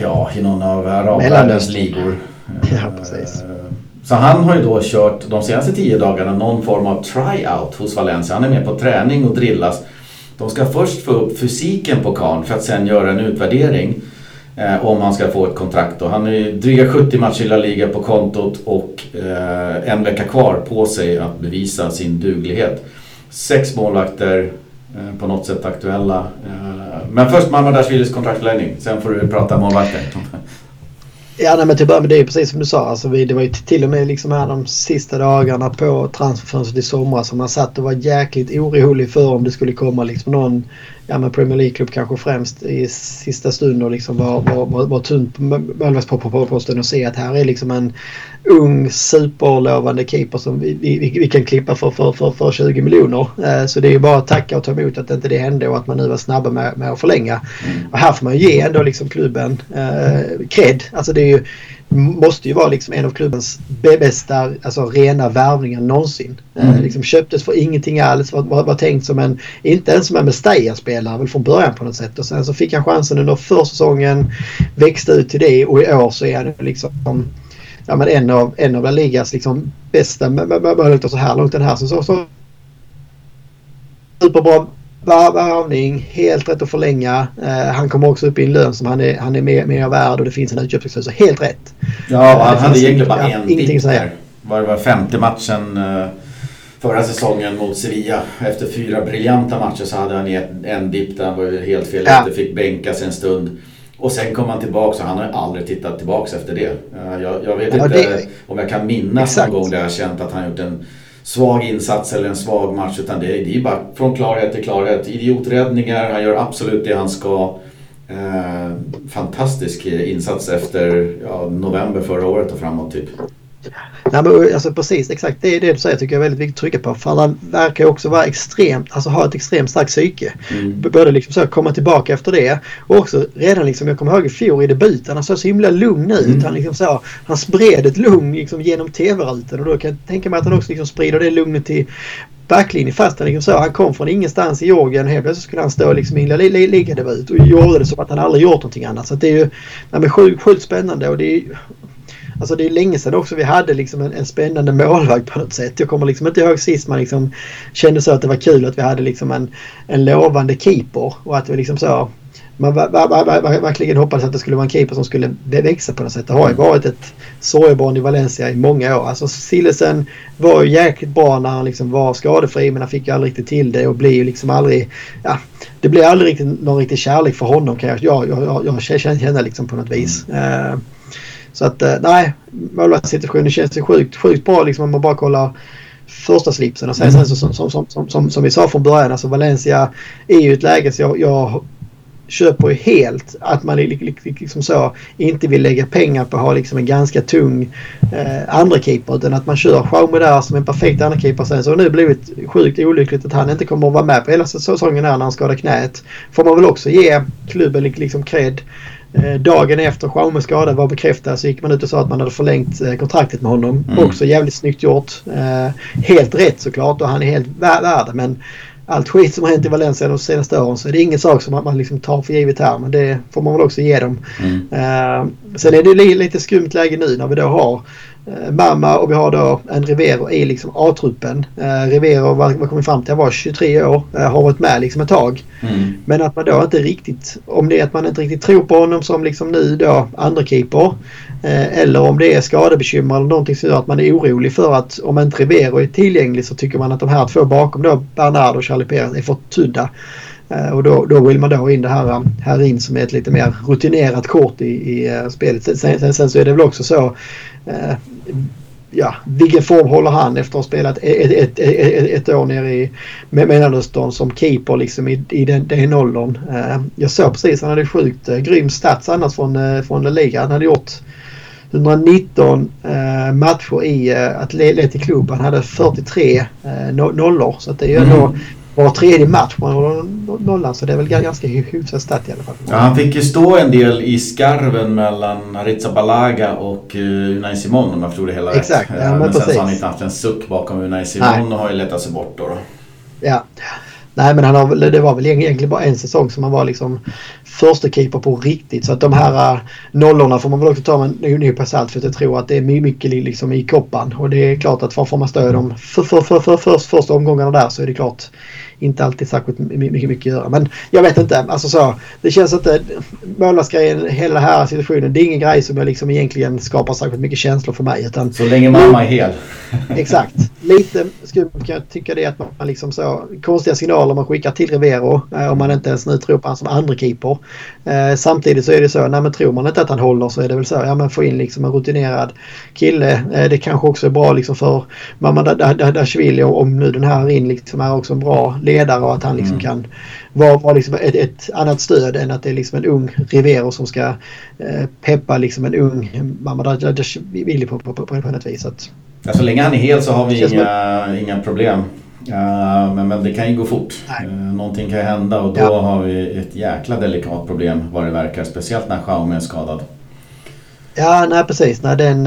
ja, i någon av arabvärldens ligor. Ja, precis. Så han har ju då kört de senaste tio dagarna någon form av tryout hos Valencia. Han är med på träning och drillas. De ska först få upp fysiken på karn för att sen göra en utvärdering eh, om han ska få ett kontrakt. då. han har ju dryga 70 matcher i La Liga på kontot och eh, en vecka kvar på sig att bevisa sin duglighet. Sex målvakter, eh, på något sätt aktuella. Eh, men först Mamardashvilis kontraktförlängning, sen får du prata målvakter. Ja, nej, men till början det är precis som du sa. Alltså, vi, det var ju till och med liksom här de sista dagarna på transferfönstret i somras som man satt och var jäkligt orolig för om det skulle komma liksom någon ja, men Premier League-klubb kanske främst i sista stund och liksom var, var, var, var tunt på målvaktsposten och se att här är liksom en ung superlovande keeper som vi, vi, vi kan klippa för, för, för, för 20 miljoner. Eh, så det är ju bara att tacka och ta emot att inte det hände och att man nu var snabba med, med att förlänga. Mm. Och här får man ju ge ändå liksom klubben eh, cred. Alltså det är ju måste ju vara liksom en av klubbens bästa alltså rena värvningar någonsin. Eh, mm. Eh, liksom köptes för ingenting alls. Var, var, var tänkt som en, inte ens som en Mestalla-spelare väl från början på något sätt. Och sen så fick han chansen under försäsongen. Växte ut till det och i år så är han liksom ja, men en av, en av La Ligas liksom bästa möjligheter så här långt den här säsongen. Superbra värvning, helt rätt att förlänga. Uh, han kommer också upp i en lön som han är, han är mer, mer värd och det finns en utköpsklausul. Så helt rätt. Ja, han hade egentligen bara en ingenting dipp. Var det var femte matchen uh, förra säsongen mot Sevilla. Efter fyra briljanta matcher så hade han en, en dipp där han var helt fel ja. fick bänkas en stund. Och sen kom han tillbaka och han har aldrig tittat tillbaka efter det. Uh, jag, jag, vet ja, inte det... om jag kan minnas Exakt. någon gång där jag känt att han gjort en svag insats eller en svag match. Utan det, det är bara från klarhet till klarhet. Idioträddningar, han gör absolut det han ska. Eh, fantastisk insats efter ja, november förra året och framåt typ. Nej, men, alltså, precis, exakt. Det är det du säger tycker jag är väldigt viktigt att trycka på. För han verkar också vara extremt, alltså ha ett extremt starkt psyke. Mm. Både liksom så komma tillbaka efter det och också redan liksom, jag kommer ihåg i fjol i debuten, han såg så himla lugn ut. Mm. Han, liksom så, han spred ett lugn liksom, genom tv-rutan och då kan jag tänka mig att han också liksom sprider det lugnet till backlinje fast han liksom så. Han kom från ingenstans i Georgien. Helt plötsligt skulle han stå liksom i en ligadebut och gjorde det som att han aldrig gjort någonting annat. Så det är ju nej, sjukt, sjukt spännande och det är Alltså det är länge sedan också vi hade liksom en, en spännande målvakt på något sätt. Jag kommer liksom inte ihåg sist man liksom kände så att det var kul att vi hade liksom en, en lovande keeper och att vi liksom så man verkligen hoppades att det skulle vara en keeper som skulle växa på något sätt. Det har ju varit ett sorgebarn i Valencia i många år. Alltså Sillesen var ju jäkligt bra när han liksom var skadefri men han fick ju aldrig riktigt till det och blir ju liksom aldrig... Ja, det blir aldrig riktigt, någon riktig kärlek för honom kan jag, jag, jag, jag känna liksom på något vis. Mm. Uh, så att eh, nej, målvaktssituationen känns ju sjukt, sjukt bra liksom om man bara kollar första slipsen. Och sen, mm. sen som, som, som, som, som vi sa från början, alltså Valencia är ju ett läge så jag, jag köper ju helt att man liksom så inte vill lägga pengar på att ha liksom en ganska tung eh, andra keeper utan att man kör Jaume där som en perfekt andra keeper sen så har det nu blivit sjukt olyckligt att han inte kommer att vara med på hela säsongen här när han skadar knät. Får man väl också ge klubben liksom cred dagen efter Schaumes skada var bekräftad så gick man ut och sa att man hade förlängt eh, kontraktet med honom. Mm. Också jävligt snyggt gjort. Eh, helt rätt såklart och han är helt värd men allt skit som har hänt i Valencia de senaste åren så är det ingen sak som man liksom tar för givet här. Men det får man väl också ge dem. Mm. sen är det lite skumt läge nu när vi då har Eh, Mamma och vi har då en Rivero i liksom A-truppen. Eh, Rivero, vad, vad kom vi fram till, han var 23 år. Eh, har varit med liksom ett tag. Mm. Men att man då inte riktigt, om det är att man inte riktigt tror på honom som liksom nu då andra keeper. Eh, eller om det är skadebekymmer eller någonting som gör att man är orolig för att om inte Rivero är tillgänglig så tycker man att de här två bakom då, Bernard och Charlie Perez, är för tunna. Eh, och då, då vill man då ha in det här, här in som är ett lite mer rutinerat kort i, i eh, spelet. Sen, sen, sen, så är det väl också så eh, ja, vilken form håller han efter att ha spelat ett, ett, ett, ett år nere i Mellanöstern som keeper liksom i, i den, den åldern. Eh, jag såg precis, han hade sjukt grym stats annars från, uh, från ligan. Han hade gjort 119 matcher i uh, Atleti Club. Han hade 43 nollor. Så att det är ju ändå mm var tredje match man nollan så det är väl ganska hyfsat stat i alla fall. Ja, han fick ju stå en del i skarven mellan Aritza Balaga och uh, Unai Simon om jag förstod det hela Exakt, rätt. ja, men, men sen precis. så har han inte haft en suck bakom Unai Simon och har ju letat sig bort då. då. Ja. Nej men han har, det var väl egentligen bara en säsong som han var liksom första keeper på riktigt. Så att de här eh, nollorna får man väl också ta med en nypa salt för att jag tror att det är mycket liksom i koppan. Och det är klart att får man stöd om för, för, för, för, för, första omgångarna där så är det klart inte alltid särskilt mycket, mycket att göra. Men jag vet inte. Alltså så, det känns inte... Målvaktsgrejen, hela här situationen. Det är ingen grej som jag liksom egentligen skapar särskilt mycket känslor för mig. Utan, så länge mamma är hel. exakt. Lite skumt kan jag tycka det är att man liksom så... Konstiga signaler man skickar till Rivero. Eh, om man inte ens nu tror på honom som andra keeper. Eh, samtidigt så är det så, nej men tror man inte att han håller så är det väl så, ja men få in liksom en rutinerad kille. Eh, det kanske också är bra liksom för Mamadashvili om nu den här in liksom är också en bra ledare och att han liksom mm. kan vara, vara liksom ett, ett, annat stöd än att det är liksom en ung Rivero som ska eh, peppa liksom en ung Mamadashvili på, på, på, på något vis. Att, ja, så länge han är hel så har vi inga, inga problem. Uh, men, men det kan ju gå fort. Uh, någonting kan ju hända och då ja. har vi ett jäkla delikat problem vad det verkar. Speciellt när Xiaomi är skadad. Ja, nej precis. Nej, den,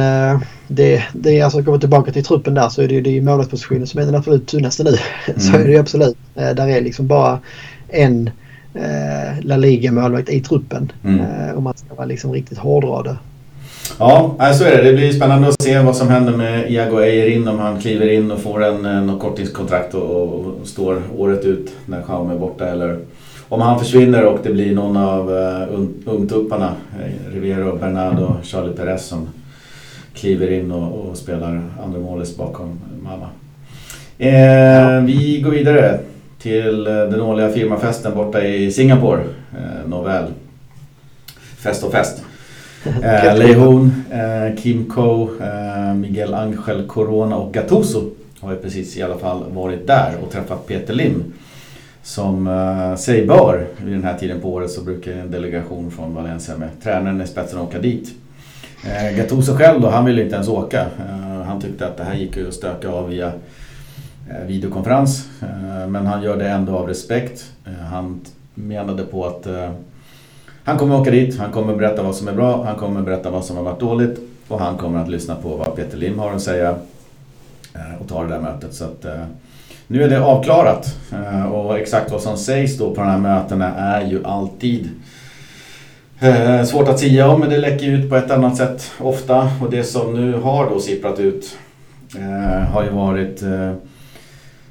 det, det är alltså, kommer tillbaka till truppen där så är det ju det målvaktspositionen som är den absolut tunnaste nu. Mm. så är det ju absolut. Där är liksom bara en eh, La Liga-målvakt i truppen. Mm. Eh, om man ska vara liksom riktigt hårdra det. Ja, så är det. Det blir spännande att se vad som händer med Iago Eirin om han kliver in och får en, något korttidskontrakt och, och står året ut när Schaum är borta. Eller om han försvinner och det blir någon av uh, ungtupparna, Rivero, Bernardo, Charlie Perez som kliver in och, och spelar andra målet bakom mamma. Eh, ja. Vi går vidare till den årliga firmafesten borta i Singapore, eh, Novell. Fest och fest. Eh, Leihon, eh, Kim Ko, eh, Miguel Angel Corona och Gattuso har ju precis i alla fall varit där och träffat Peter Lim. Som eh, sig bör, vid den här tiden på året så brukar en delegation från Valencia med tränaren i spetsen åka dit. Eh, Gattuso själv då, han ville inte ens åka. Eh, han tyckte att det här gick att stöka av via eh, videokonferens. Eh, men han gör det ändå av respekt. Eh, han menade på att eh, han kommer åka dit, han kommer berätta vad som är bra, han kommer berätta vad som har varit dåligt och han kommer att lyssna på vad Peter Lim har att säga och ta det där mötet. Så att, nu är det avklarat eh, och exakt vad som sägs då på de här mötena är ju alltid eh, svårt att säga om men det läcker ut på ett annat sätt ofta och det som nu har då sipprat ut eh, har ju varit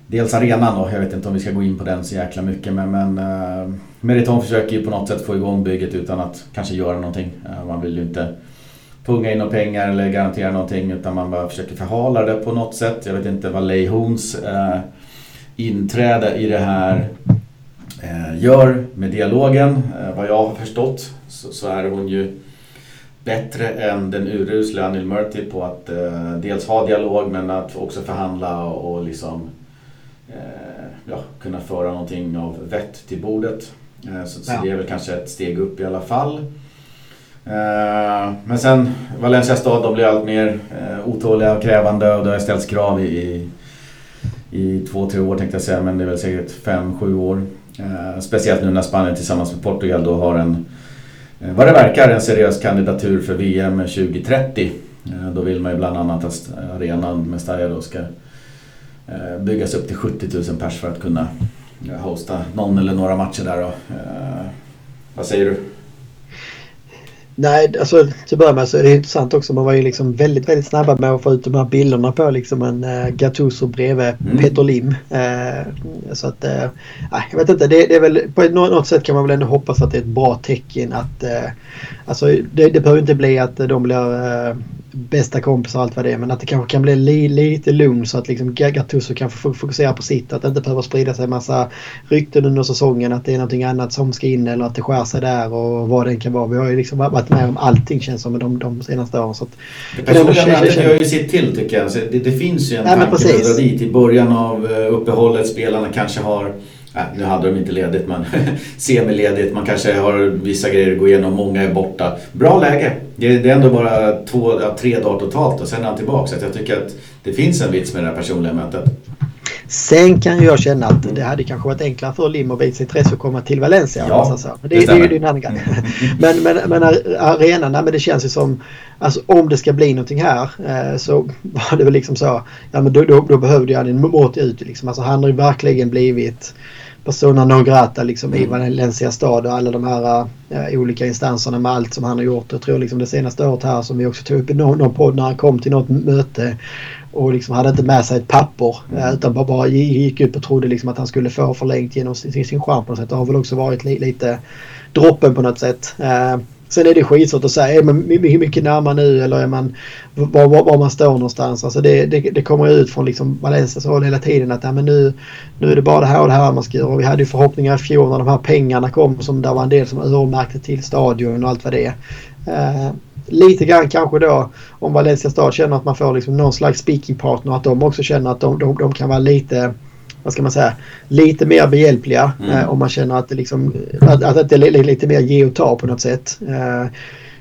dels arenan då, jag vet inte om vi ska gå in på den så jäkla mycket men, men eh, Meriton försöker ju på något sätt få igång bygget utan att kanske göra någonting. Eh, man vill ju inte punga in några pengar eller garantera någonting utan man bara försöker förhala det på något sätt. Jag vet inte vad Lei Hons eh, inträde i det här eh, gör med dialogen. Eh, vad jag har förstått så, är hon ju bättre än den urusla Anil Murti på att eh, dels ha dialog men att också förhandla och, liksom ja, kunna föra någonting av vett till bordet. Så, det är väl kanske ett steg upp i alla fall. Men sen Valencia stad de blir allt mer otåliga och krävande och det har ställts krav i, i, två, tre år tänkte jag säga men det är väl säkert fem, sju år. Eh, speciellt nu när Spanien tillsammans med Portugal då har en, eh, vad det verkar, en seriös kandidatur för VM 2030. Eh, då vill man ju bland annat att arenan Mestalla då ska eh, byggas upp till 70 000 pers för att kunna eh, hosta någon eller några matcher där då. Eh, vad säger du? Nej, alltså till att börja med så är det intressant också. Man var ju liksom väldigt, väldigt snabba med att få ut de här bilderna på liksom en uh, Gattuso bredvid mm. Peter Lim. Uh, så att, uh, jag vet inte. Det, det, är väl på något sätt kan man väl ändå hoppas att det är ett bra tecken att alltså det, det behöver inte bli att de blir bästa kompisar och allt vad det är. Men att det kanske kan bli li, lite lugn så att liksom Gattuso kan fokusera på sitt. Att det inte behöver sprida sig massa rykten under säsongen att det är någonting annat som ska in eller att det skär sig där och vad det kan vara. Vi har ju liksom varit med om allting känns som de, de senaste åren. Så att, Personligen det gör ju sitt till tycker jag. Så det, det finns ju en ja, tanke att dra dit i början av eh, uppehållet. Spelarna kanske har Äh, nu hade de inte ledigt men semiledigt. Man kanske har vissa grejer att gå igenom. Många är borta. Bra läge. Det är, ändå bara två, tre dagar totalt och sen är han tillbaka. Så jag tycker att det finns en vits med det här personliga mötet. Sen kan jag känna att det hade kanske varit enklare för Lim och Vice Tres att komma till Valencia. Ja, så. Det, det, det är ju din annan grej. men, men, men arenan, men det känns ju som Alltså om det ska bli någonting här eh, så var det väl liksom så. Ja men då, då, då behövde jag en Morty ut liksom. Alltså han har ju verkligen blivit persona non grata liksom mm. i Valencia stad och alla de här äh, olika instanserna med allt som han har gjort. Jag tror liksom det senaste året här som vi också tog upp i någon, någon podd när han kom till något möte och liksom hade inte med sig ett papper mm. utan bara, bara gick upp och trodde liksom att han skulle få förlängt genom sin, sin charm på något sätt. Det har väl också varit li, lite droppen på något sätt. Äh, Sen är det skitsvårt att säga, är man mycket närmare nu eller är man var, var, var man står någonstans. Alltså det, det, det kommer ut från liksom Valencias håll hela tiden att ja, men nu, nu är det bara det här och det här man ska göra. Och vi hade ju förhoppningar i fjol när de här pengarna kom som det var en del som öronmärkte till stadion och allt vad det är. Eh, lite grann kanske då om Valencia stad känner att man får liksom någon slags speaking partner att de också känner att de, de, de kan vara lite vad ska man säga, lite mer behjälpliga mm. eh, om man känner att det, liksom, att, att det är lite mer ge och ta på något sätt. Eh,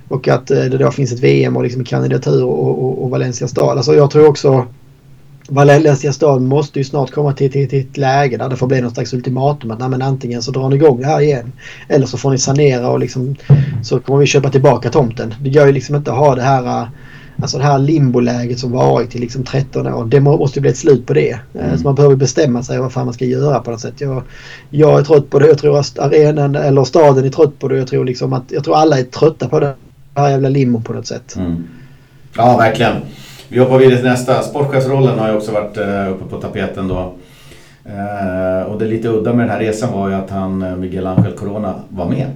och att eh, det då finns ett VM och liksom kandidatur och, och, och Valencia stad. Alltså jag tror också Valencia stad måste ju snart komma till, till, till ett läge där det får bli någon slags ultimatum. Att men antingen så drar ni igång det här igen. Eller så får ni sanera och liksom, så kommer vi köpa tillbaka tomten. Det gör ju liksom inte att ha det här Alltså det här limboläget som varit i liksom 13 år. Det måste ju bli ett slut på det. Eh, mm. Så man behöver bestämma sig vad fan man ska göra på något sätt. Jag, jag är trött på det. Jag tror att arenan eller staden är trött på det. Jag tror liksom att jag tror alla är trötta på det här jävla limon på något sätt. Mm. Ja, verkligen. Vi hoppar vidare till nästa. Sportchefsrollen har ju också varit uh, uppe på tapeten då. Uh, och det lite udda med den här resan var ju att han, Miguel Angel Corona, var med.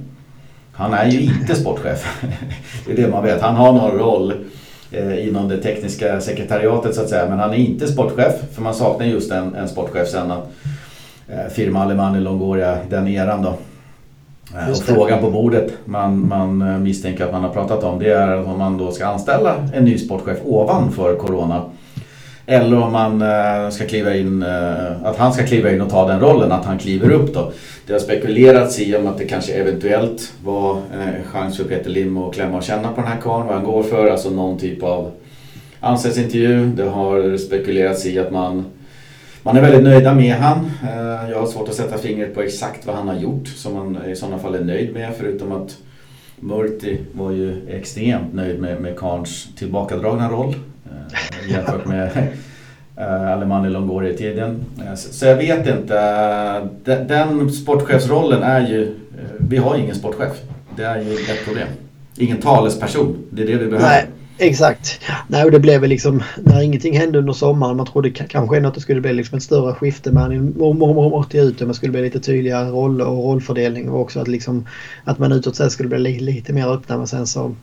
Han är ju inte sportchef. det är det man vet. Han har någon roll eh, inom det tekniska sekretariatet så att säga. Men han är inte sportchef för man saknar just en, en sportchef sen att eh, firma Alemanni Longoria, den eran då. Eh, och frågan på bordet man, man eh, misstänker att man har pratat om det är om man då ska anställa en ny sportchef ovanför Corona. Eller om man eh, ska kliva in, eh, att han ska kliva in och ta den rollen, att han kliver upp då. Det har spekulerats i om att det kanske eventuellt var en chans för Peter Lim att klämma och känna på den här karln, vad han går för, alltså någon typ av anställningsintervju. Det har spekulerats i att man, man är väldigt nöjda med han. Jag har svårt att sätta fingret på exakt vad han har gjort som man i sådana fall är nöjd med, förutom att Murti var ju extremt nöjd med, med Karns tillbakadragna roll Eh, jämfört med eh, Alemani Longoria i tiden. Eh, så jag vet inte. Den sportchefsrollen är ju... vi har ingen sportchef. Det är ju ett problem. Ingen talesperson. Det är det vi behöver. Nej, exakt. Nej, och det blev väl liksom... När ingenting hände under sommaren. Man trodde kanske ändå att det skulle bli liksom ett större skifte. Men åkte ut och man skulle bli lite tydligare roller och rollfördelning. Och också att, liksom, att man utåt sett skulle bli lite, lite mer öppna. Men sen så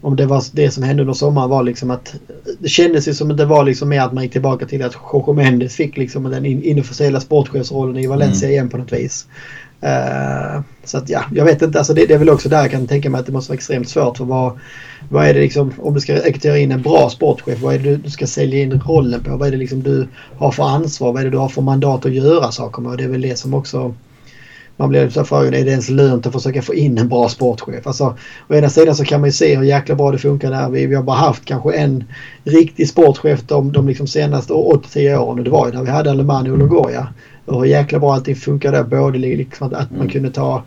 om det var det som hände under sommaren var liksom att det kändes ju som att det var liksom mer att man gick tillbaka till att Jorge Mendes fick liksom den inofficiella sportchefsrollen i Valencia mm. igen på något vis. Uh, så att ja, jag vet inte. Alltså det, det, är väl också där jag kan tänka mig att det måste vara extremt svårt. För vad, vad är det liksom, om du ska rekrytera in en bra sportchef, vad är det du ska sälja in rollen på? Vad är det liksom du har för ansvar? Vad är det du har för mandat att göra saker med? Och det är väl det som också man blir så frågan, är det ens lönt att försöka få in en bra sportchef? Alltså, å ena sidan så kan man ju se hur jäkla bra det funkar där. Vi, vi har bara haft kanske en riktig sportchef de, de liksom senaste 8-10 åren och det var ju när vi hade Alemani och Logoria. Och hur jäkla bra allting funkade Både liksom att, att man mm. kunde ta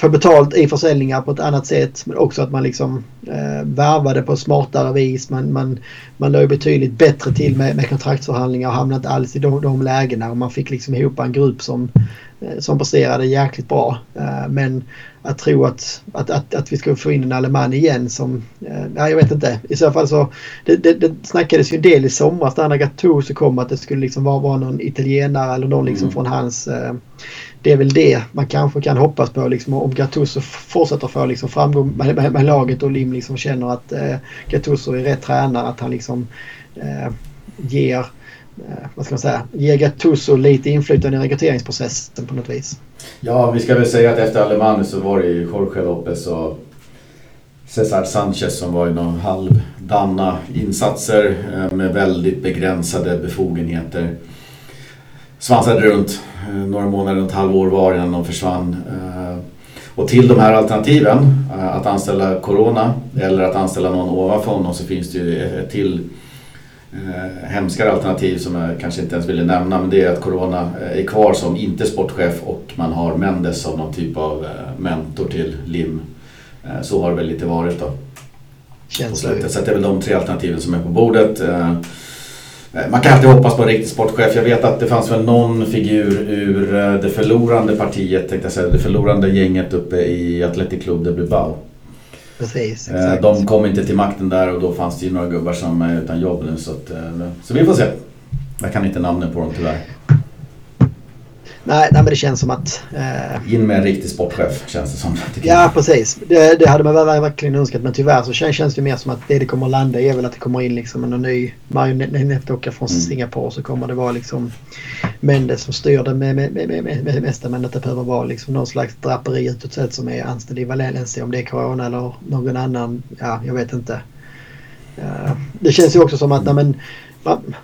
få betalt i försäljningar på ett annat sätt men också att man liksom eh, värvade på smartare vis. Man, man, man låg betydligt bättre till med, med kontraktsförhandlingar och hamnade inte alls i de, de lägena och man fick liksom ihop en grupp som Eh, som presterade jäkligt bra. Eh, men att tro att, att, att, att vi ska få in en Alemann igen som... Eh, ja, jag vet inte. I så fall så... Det, det, det snackades ju en del i somras när Gattuso kom att det skulle liksom vara, vara någon italienare eller någon liksom mm. från hans... Det är väl det man kanske kan hoppas på liksom, om Gattuso fortsätter få liksom, framgång med, med, med laget och Lim liksom känner att eh, Gattuso är rätt tränare. Att han liksom eh, ger Eh, Eh, vad ska man säga, ge Gattuso lite inflytande i rekryteringsprocessen på något vis. Ja, vi ska väl säga att efter Alemani så var det ju Jorge Lopez och Cesar Sanchez som var i någon halvdana insatser eh, med väldigt begränsade befogenheter. Svansade runt eh, några månader, ett halvår var innan de försvann. Och till de här alternativen, att anställa Corona eller att anställa någon ovanför honom så finns det ju ett till eh, hemskare alternativ som jag kanske inte ens ville nämna men det är att Corona är kvar som inte sportchef och man har Mendes som någon typ av eh, mentor till Lim. Eh, så har det väl lite varit då. Så det är väl de tre alternativen som är på bordet. Eh, eh, Man kan alltid hoppas på en riktig sportchef. Jag vet att det fanns väl någon figur ur eh, det förlorande partiet, tänkte jag säga, det förlorande gänget uppe i Athletic Club de Bilbao. Precis, Eh, exakt. De kom inte till makten där och då fanns det ju några gubbar som är utan jobb nu. Så, att, eh, så vi får se. Jag kan inte namnen på dem tyvärr. Nej, nej, men det känns som att... Eh, In med en riktig sportchef känns det som. ja, precis. Det, det hade man väl verkligen önskat. Men tyvärr så känns, känns det mer som att det det kommer att landa i är väl att det kommer in liksom en ny marionettdocka från Mm. Singapore. Så kommer det vara liksom Mendes som styr det med, med, med, med, med mesta. Men att det behöver vara liksom någon slags draperi utåt sett som är anställd i Valencia. Om det är Corona eller någon annan. Ja, jag vet inte. Eh, det känns ju också som att nej, men, man,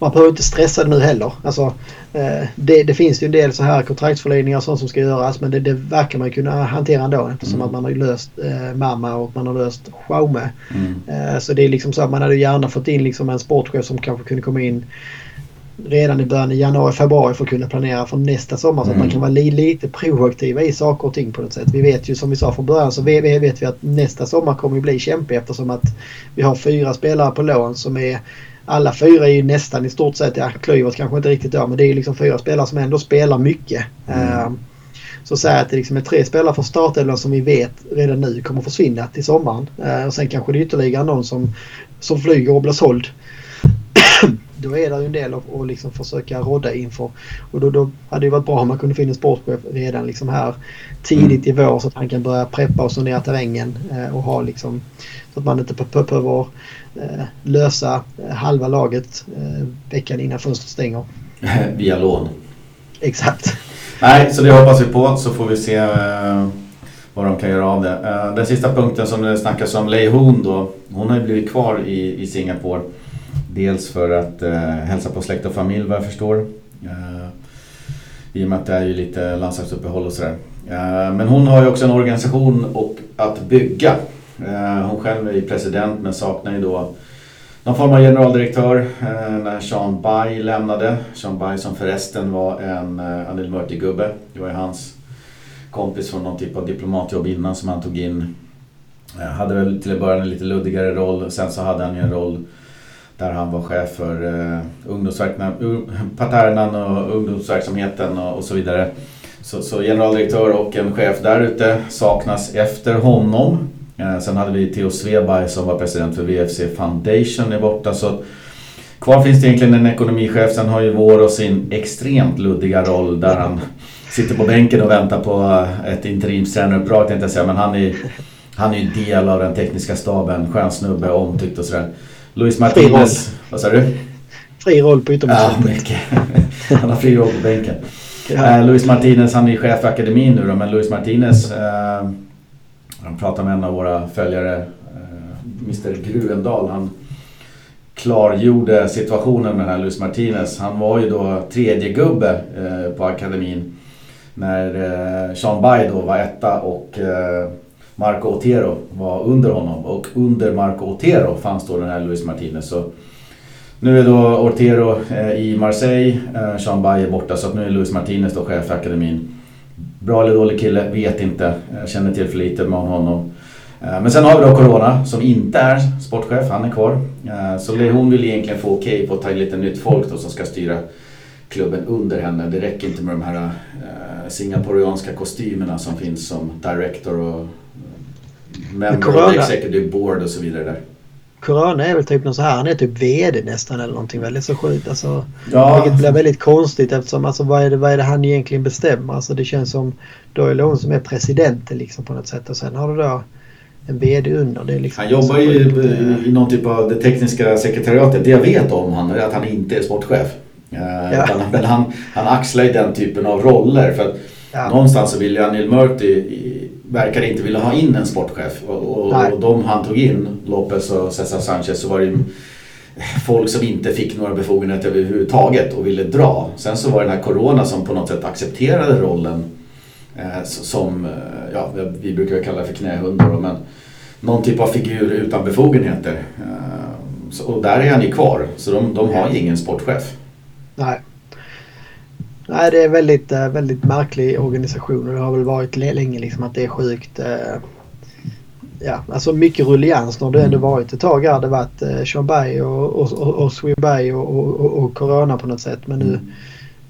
man behöver inte stressa det nu heller. Alltså, eh, det, det finns ju en del så här kontraktsförlängningar och sånt som ska göras men det, det verkar man kunna hantera ändå eftersom Mm. att man har löst eh, Mamma och man har löst Jaume. Mm. Eh, så det är liksom så att man hade gärna fått in liksom en sportchef som kanske kunde komma in redan i början i januari, februari för att kunna planera för nästa sommar så att Mm. man kan vara li, lite proaktiva i saker och ting på något sätt. Vi vet ju som vi sa från början så vet, vet vi att nästa sommar kommer ju bli kämpig eftersom att vi har fyra spelare på lån som är alla fyra är ju nästan i stort sett, ja Klyvert kanske inte riktigt då, men det är ju liksom fyra spelare som ändå spelar mycket. Mm. Eh, så säg att det liksom är tre spelare från startelvan som vi vet redan nu kommer försvinna till sommaren. Eh, och sen kanske det är ytterligare någon som, som flyger och blir såld. Då är det ju en del att, liksom försöka rodda inför. Och då, då hade det varit bra om man kunde få in en sportchef redan liksom här tidigt i vår så att han kan börja preppa och sondera terrängen eh, och ha liksom så att man inte be- be- behöver eh, lösa eh, halva laget eh, veckan innan fönstret stänger. Via lån. Exakt. Nej, så det hoppas vi på så får vi se eh, vad de kan göra av det. Eh, den sista punkten som det snackas om, Lei Hoon då. Hon har ju blivit kvar i, i Singapore. Dels för att eh, hälsa på släkt och familj vad jag förstår. Eh, I och med att det är ju lite landslagsuppehåll och sådär. Eh, men hon har ju också en organisation och att bygga. Eh, hon själv är ju president men saknar ju då någon form av generaldirektör eh, när Sean Bay lämnade. Sean Bay som förresten var en eh, Anil Murti-gubbe. Det var ju hans kompis från någon typ av diplomatjobb innan som han tog in. Eh, hade väl till en början en lite luddigare roll. Sen så hade han ju en roll där han var chef för eh, Paternan och ungdomsverksamheten och, och så vidare. Så, så generaldirektör och en chef där ute saknas efter honom. Eh, sen hade vi Theo Sveberg som var president för VFC Foundation är borta. Så kvar finns det egentligen en ekonomichef. Sen har ju Vår och sin extremt luddiga roll där han sitter på bänken och väntar på eh, ett interimstränaruppdrag tänkte jag säga. Men han är, han är ju del av den tekniska staben. Skön snubbe, omtyckt och sådär. Luis Martinez, vad sa du? Fri roll på Ja, yttermittfältet. mycket. Han har fri roll på bänken. Ja. Eh, Luis Martinez, han är chef för akademin nu då, men Luis Martinez, eh, han pratar med en av våra följare, eh, Mr Gruvendal, han klargjorde situationen med den här Luis Martinez. Han var ju då tredje gubbe eh, på akademin när eh, Sean Bai då var etta och eh, Marco Otero var under honom och under Marco Otero fanns då den här Luis Martinez. Så nu är då Otero eh, i Marseille, eh, Jean Bayer är borta så att nu är Luis Martinez då chef för akademin. Bra eller dålig kille, vet inte. Jag känner till för lite med honom. Eh, men sen har vi då Corona som inte är sportchef, han är kvar. Så hon vill egentligen få okej på att ta in lite nytt folk då som ska styra klubben under henne. Det räcker inte med de här eh, kostymerna som finns som director och of Corona- executive board och så vidare där. Corona är väl typ någon så här, han är typ VD nästan eller någonting väldigt så sjukt. Alltså, Ja, Vilket blir väldigt konstigt eftersom alltså, vad, är det, vad är det han egentligen bestämmer? Alltså, det känns som Doyle hon som är presidenten liksom, på något sätt och sen har du då en VD under. Det är liksom Han jobbar ju i, i någon typ av det tekniska sekretariatet. Det jag vet om han är att han inte är sportchef. Eh, Ja. utan, men han, han axlar ju den typen av roller. För att Ja. Någonstans så vill ju Anil Murti verkar inte vilja ha in en sportchef. Och, och, och de han tog in, Lopez och Cesar Sanchez, så var det folk som inte fick några befogenheter överhuvudtaget och ville dra. Sen så var det den här Corona som på något sätt accepterade rollen eh, som, eh, ja vi brukar kalla det för knähundar men någon typ av figur utan befogenheter. Eh, och där är han ju kvar. Så de, de har ju ingen sportchef. Nej. Nej, det är väldigt, eh, väldigt märklig organisation och det har väl varit länge liksom att det är sjukt. Eh, ja, alltså mycket rullians när det ändå mm. varit ett tag här. Det varit eh, Sean Bay och, och, och, och Swebai och, och, och, Corona på något sätt. Men nu, mm.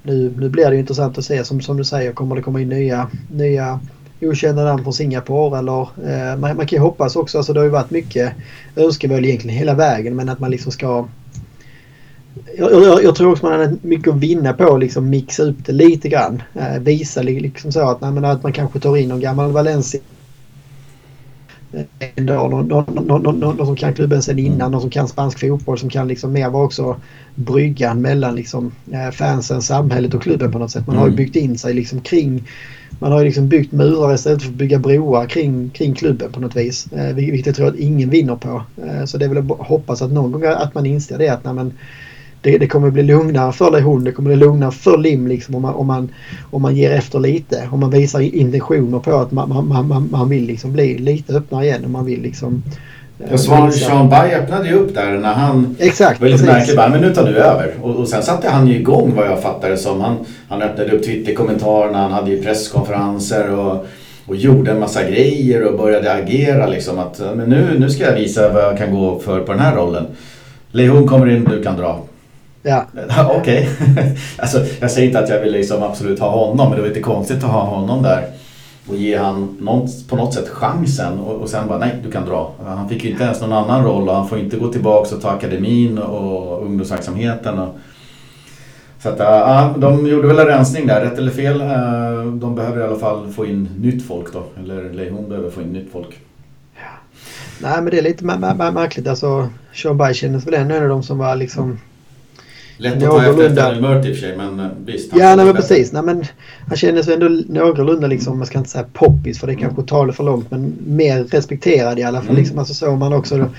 nu, nu blir det intressant att se som, som du säger. Kommer det komma in nya, nya okända namn från Singapore eller eh, man, man, kan ju hoppas också. Alltså det har ju varit mycket önskemål egentligen hela vägen men att man liksom ska jag, jag, jag, tror också man har mycket att vinna på att liksom mixa upp det lite grann. Eh, visa liksom så att, nej, att man kanske tar in någon gammal Valencia någon, någon, någon, någon, som kan klubben sen innan, någon som kan spansk fotboll som kan liksom mer vara också bryggan mellan liksom, eh, fansen, samhället och klubben på något sätt. Man har ju mm. byggt in sig liksom kring man har ju liksom byggt murar istället för att bygga broar kring, kring klubben på något vis. Eh, vilket jag tror att ingen vinner på. Eh, så det är väl att hoppas att någon gång att man inser det att nej, men, det, det kommer bli lugnare för Lehon, det kommer bli lugnare för Lim liksom om man, om man, om man ger efter lite. Om man visar intentioner på att man, man, man, man vill liksom bli lite öppnare igen och man vill liksom Ja, Swan, Sean Bay öppnade ju upp där när han Exakt, var lite märklig. Bara, men nu tar du över. Och, och sen satte han ju igång vad jag fattade som. Han, han öppnade upp Twitterkommentarerna, han hade ju presskonferenser och, och gjorde en massa grejer och började agera liksom. Att men nu, nu ska jag visa vad jag kan gå för på den här rollen. Lehon kommer in, du kan dra. Ja. Okej. Okay. alltså, jag säger inte att jag vill liksom absolut ha honom, men det var lite konstigt att ha honom där. Och ge han någon, på något sätt chansen och, och sen bara nej, du kan dra. Han fick ju inte ens någon annan roll och han får inte gå tillbaka och ta akademin och ungdomsverksamheten. Och, så att ja, de gjorde väl en rensning där, rätt eller fel. Eh, de behöver i alla fall få in nytt folk då. Eller Lejon behöver få in nytt folk. Ja. Nej men det är lite märkligt alltså. Sean Bay kändes väl en av de som var liksom Lätt att ta efter efter Mört i och för sig men visst. Ja nej, men precis. Nej, men han känner sig ändå någorlunda liksom, man ska inte säga poppis för det mm. kanske tar det för långt men mer respekterad i alla fall. Mm. Liksom, alltså, så man också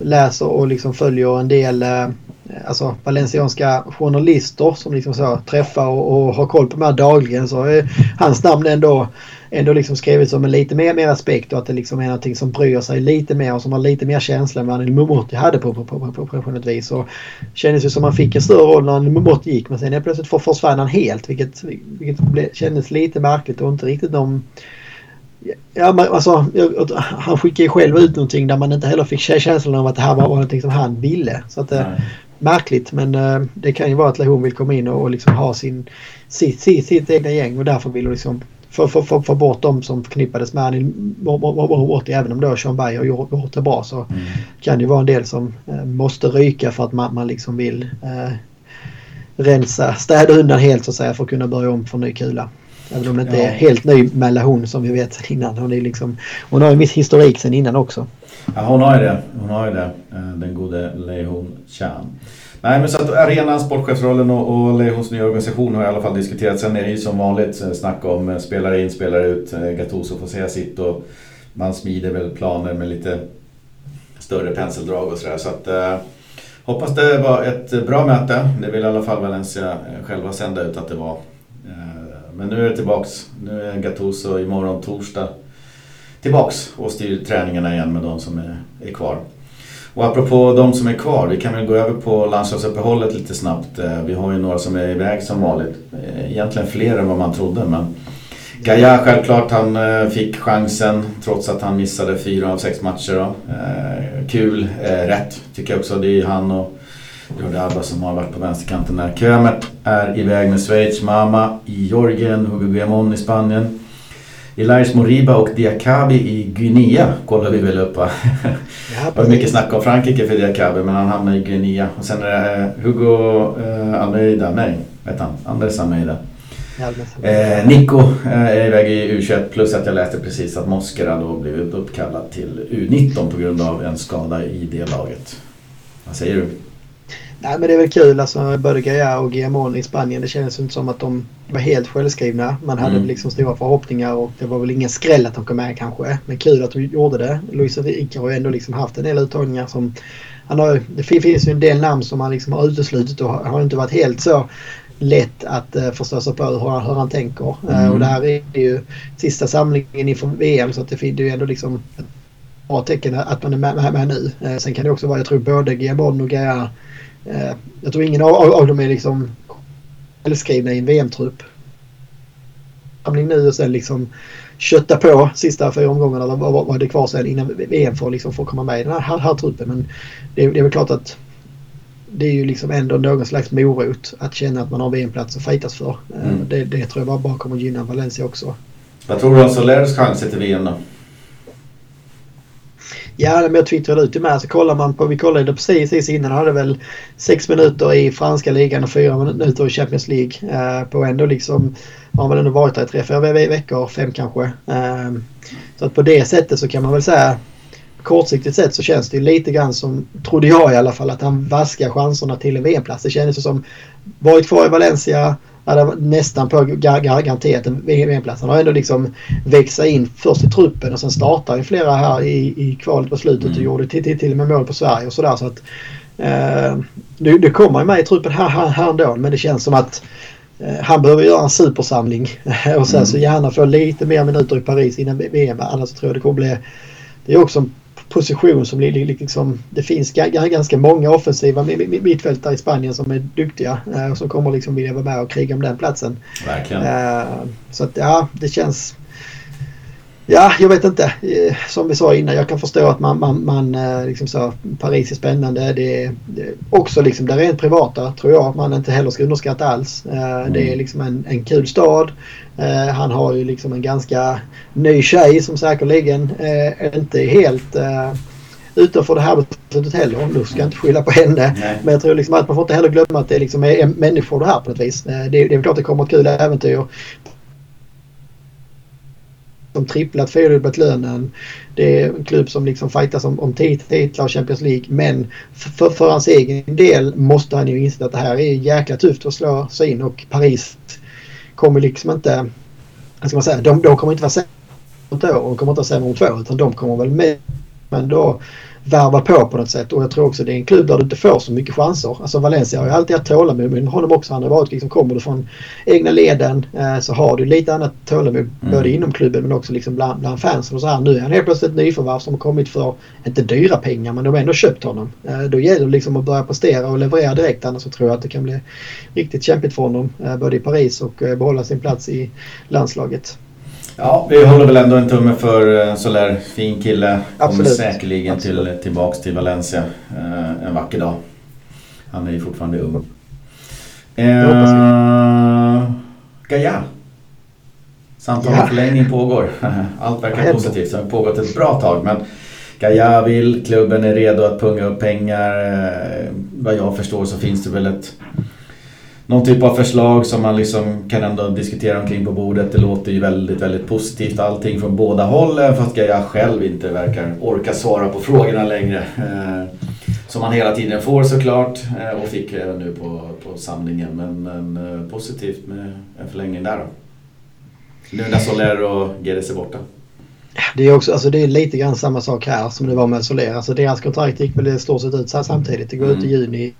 läser och liksom följer en del eh, Eh, alltså valencianska journalister som liksom så träffar och, och har koll på de här dagligen så är hans namn ändå ändå liksom skrivit som en lite mer, mer aspekt och att det liksom är någonting som bryr sig lite mer och som har lite mer känsla än vad Anil Mumoti hade på, på, på, på, på, på något vis. Och kändes ju som man fick en större roll när Anil Mumoti gick men sen helt plötsligt försvann han helt vilket, vilket ble, kändes lite märkligt och inte riktigt de Ja, men alltså, han skickade ju själv ut någonting där man inte heller fick känslan av att det här var någonting som han ville. Så att, märkligt men uh, det kan ju vara att Lahon vill komma in och, och liksom ha sin, sitt, sitt, sitt egna gäng och därför vill liksom få, få, få, få bort de som förknippades med Morty. Även om då Sean Bay har gjort, gjort det bra så mm. kan det ju vara en del som uh, måste ryka för att man, man liksom vill uh, rensa, städa undan helt så att säga för att kunna börja om från ny kula. Även om det inte ja. är helt ny med Lahon som vi vet innan. Hon, är liksom, hon har ju viss historik sen innan också. Ja, hon har ju det. Hon har ju det. Den gode Lehon Chan. Nej men så att arenan, sportchefsrollen och, och Lehons nya organisation har i alla fall diskuterats. Sen är det ju som vanligt eh, snack om eh, spelare in, spelare ut. Eh, Gattuso får säga sitt och man smider väl planer med lite större penseldrag och sådär. Så att eh, hoppas det var ett bra möte. Det vill i alla fall Valencia själva sända ut att det var. Men nu är det tillbaks. Nu är Gattuso imorgon torsdag tillbaks och styr träningarna igen med de som är, är kvar. Och apropå de som är kvar, vi kan väl gå över på landslagsuppehållet lite snabbt. Eh, vi har ju några som är iväg som vanligt. Eh, egentligen fler än vad man trodde men Gaia självklart, han eh, fick chansen trots att han missade fyra av sex matcher. Då. Kul, rätt tycker jag också. Det är han och Jordi Alba som har varit på vänsterkanten där. Kömert är iväg med Schweiz, Mama i Georgien, Hugo Guillamon i Spanien. Elias Moriba och Diakabi i Guinea kollar vi väl upp va? Det var mycket snack om Frankrike för Diakabi men han hamnar i Guinea. Och sen är det eh, Hugo eh, Almeida, nej, vet han? Andres Almeida. Eh, Nico eh, är iväg i U21 plus att jag läste precis att Moskera då blivit uppkallad till U19 på grund av en skada i det laget. Vad säger du? Nej men det är väl kul alltså både Gaia och Guillamon i Spanien. Det kändes inte som att de var helt självskrivna. Man hade mm. liksom stora förhoppningar och det var väl ingen skräll att de kom med kanske. Men kul att de gjorde det. Luis Enrique har ju ändå liksom haft en del uttagningar som... Han har, det finns ju en del namn som han liksom har uteslutit och har inte varit helt så lätt att uh, förstå sig på hur, hur han tänker. Mm. Uh, och det här är ju sista samlingen inför VM så att det finns ju ändå liksom bra tecken att man är med, med, med nu. Eh, sen kan det också vara, jag tror både Giamon och Gaia, eh, jag tror ingen av, av dem är liksom självskrivna i en VM-trupp. Samling nu och sen liksom kötta på sista fyra omgångarna eller vad, vad det är kvar sen innan VM får, liksom, får komma med i den här, här, här truppen. Men det, det är väl klart att det är ju liksom ändå någon slags morot att känna att man har VM-plats att fightas för. Eh, mm. Det, det, tror jag bara, bara kommer gynna Valencia också. Vad tror du om Solers chanser till VM då? Ja, men jag twittrade ut det med. Så kollar man på, vi kollade det precis, precis innan. Han hade väl sex minuter i franska ligan och fyra minuter i Champions League. Eh, på ändå liksom, har väl ändå varit där i tre, fyra veckor, fem kanske. Eh, så att på det sättet så kan man väl säga kortsiktigt sett så känns det lite grann som, trodde jag i alla fall, att han vaskar chanserna till en VM-plats. Det kändes som, varit kvar i Valencia, hade nästan på garanterat en VM-plats. Han har ändå liksom växa in först i truppen och sen startar ju flera här i, i kvalet på slutet mm. och gjorde till, till, till och med mål på Sverige och sådär. Så att, eh, det, det kommer ju med i truppen här, här, här ändå men det känns som att eh, han behöver göra en supersamling och sen mm. så gärna få lite mer minuter i Paris innan VM. Annars tror jag det kommer bli... Det är också en position som liksom, det finns ganska många offensiva mittfältare i Spanien som är duktiga eh, och som kommer liksom vilja vara med och kriga om den platsen. Verkligen. Eh, så att ja, det känns Ja, jag vet inte. Eh, som vi sa innan, jag kan förstå att man, man, man liksom så, Paris är spännande. Det är, är också liksom det rent privata tror jag man inte heller ska underskatta alls. Mm. Det är liksom en, en kul stad. Han har ju liksom en ganska ny tjej som säkerligen inte är helt utanför det här beslutet heller. Nu ska jag inte skylla på henne. Nej. Men jag tror liksom att man får inte heller glömma att det liksom är människor det här på något vis. Det, det är klart det kommer ett kul äventyr. De tripplat, fyrdubblat lönen. Det är en klubb som liksom fightas om, om titlar och Champions League. Men för, för hans egen del måste han ju inse att det här är jäkla tufft att slå sig in och Paris kommer liksom inte... Ska man säga, de, de kommer inte vara sämre om ett år och kommer inte vara sämre om två utan de kommer väl med. Men då värva på på något sätt och jag tror också det är en klubb där du inte får så mycket chanser. Alltså Valencia har ju alltid haft tålamod med honom också. Han har varit liksom, kommer du från egna leden eh, så har du lite annat tålamod mm. både inom klubben men också liksom bland, bland fansen och så här. Nu är han helt plötsligt ett nyförvärv som har kommit för, inte dyra pengar men de har ändå köpt honom. Eh, då gäller det liksom att börja prestera och leverera direkt annars så tror jag att det kan bli riktigt kämpigt för honom eh, både i Paris och eh, behålla sin plats i landslaget. Ja, vi håller väl ändå en tumme för uh, Soler. Fin kille. Kommer säkerligen Till, tillbaks till Valencia uh, en vacker dag. Han är ju fortfarande ung. Uh, Gaia. Samtal om ja. förlängning pågår. Allt verkar positivt. Det har pågått ett bra tag. Men Gaia vill, klubben är redo att punga upp pengar. Uh, vad jag förstår så finns det väl ett någon typ av förslag som man liksom kan ändå diskutera omkring på bordet. Det låter ju väldigt, väldigt positivt allting från båda hållen fast jag själv inte verkar orka svara på frågorna längre. Eh, som man hela tiden får såklart eh, och fick även nu på, på samlingen. Men, men eh, positivt med en förlängning där då. Nu när Soler och GDC är borta. Det är, också, alltså det är lite grann samma sak här som det var med Soler. Alltså deras kontrakt gick väl i stort sett ut samtidigt. Det går mm. ut i mm. juni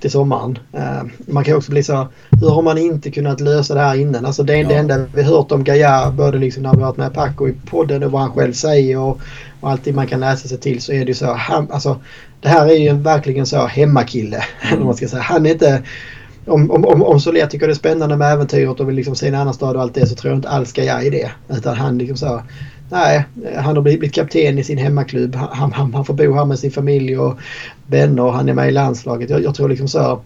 till sommaren. Uh, man kan också bli så, hur har man inte kunnat lösa det här innan? Alltså det, ja. det enda vi hört om Gaia, både liksom när vi varit med Paco i podden och vad han själv säger och, och alltid man kan läsa sig till så är det ju så, han, alltså det här är ju verkligen så hemmakille. Mm. man ska säga. Han är inte om, om, om, om Soler tycker det är spännande med äventyret och vill liksom se en annan stad och allt det så tror jag inte alls Gaia i det. Utan han liksom så Nej, han har blivit kapten i sin hemmaklubb. Han, han, han får bo här med sin familj och vänner och han är med i landslaget. Jag, jag tror liksom så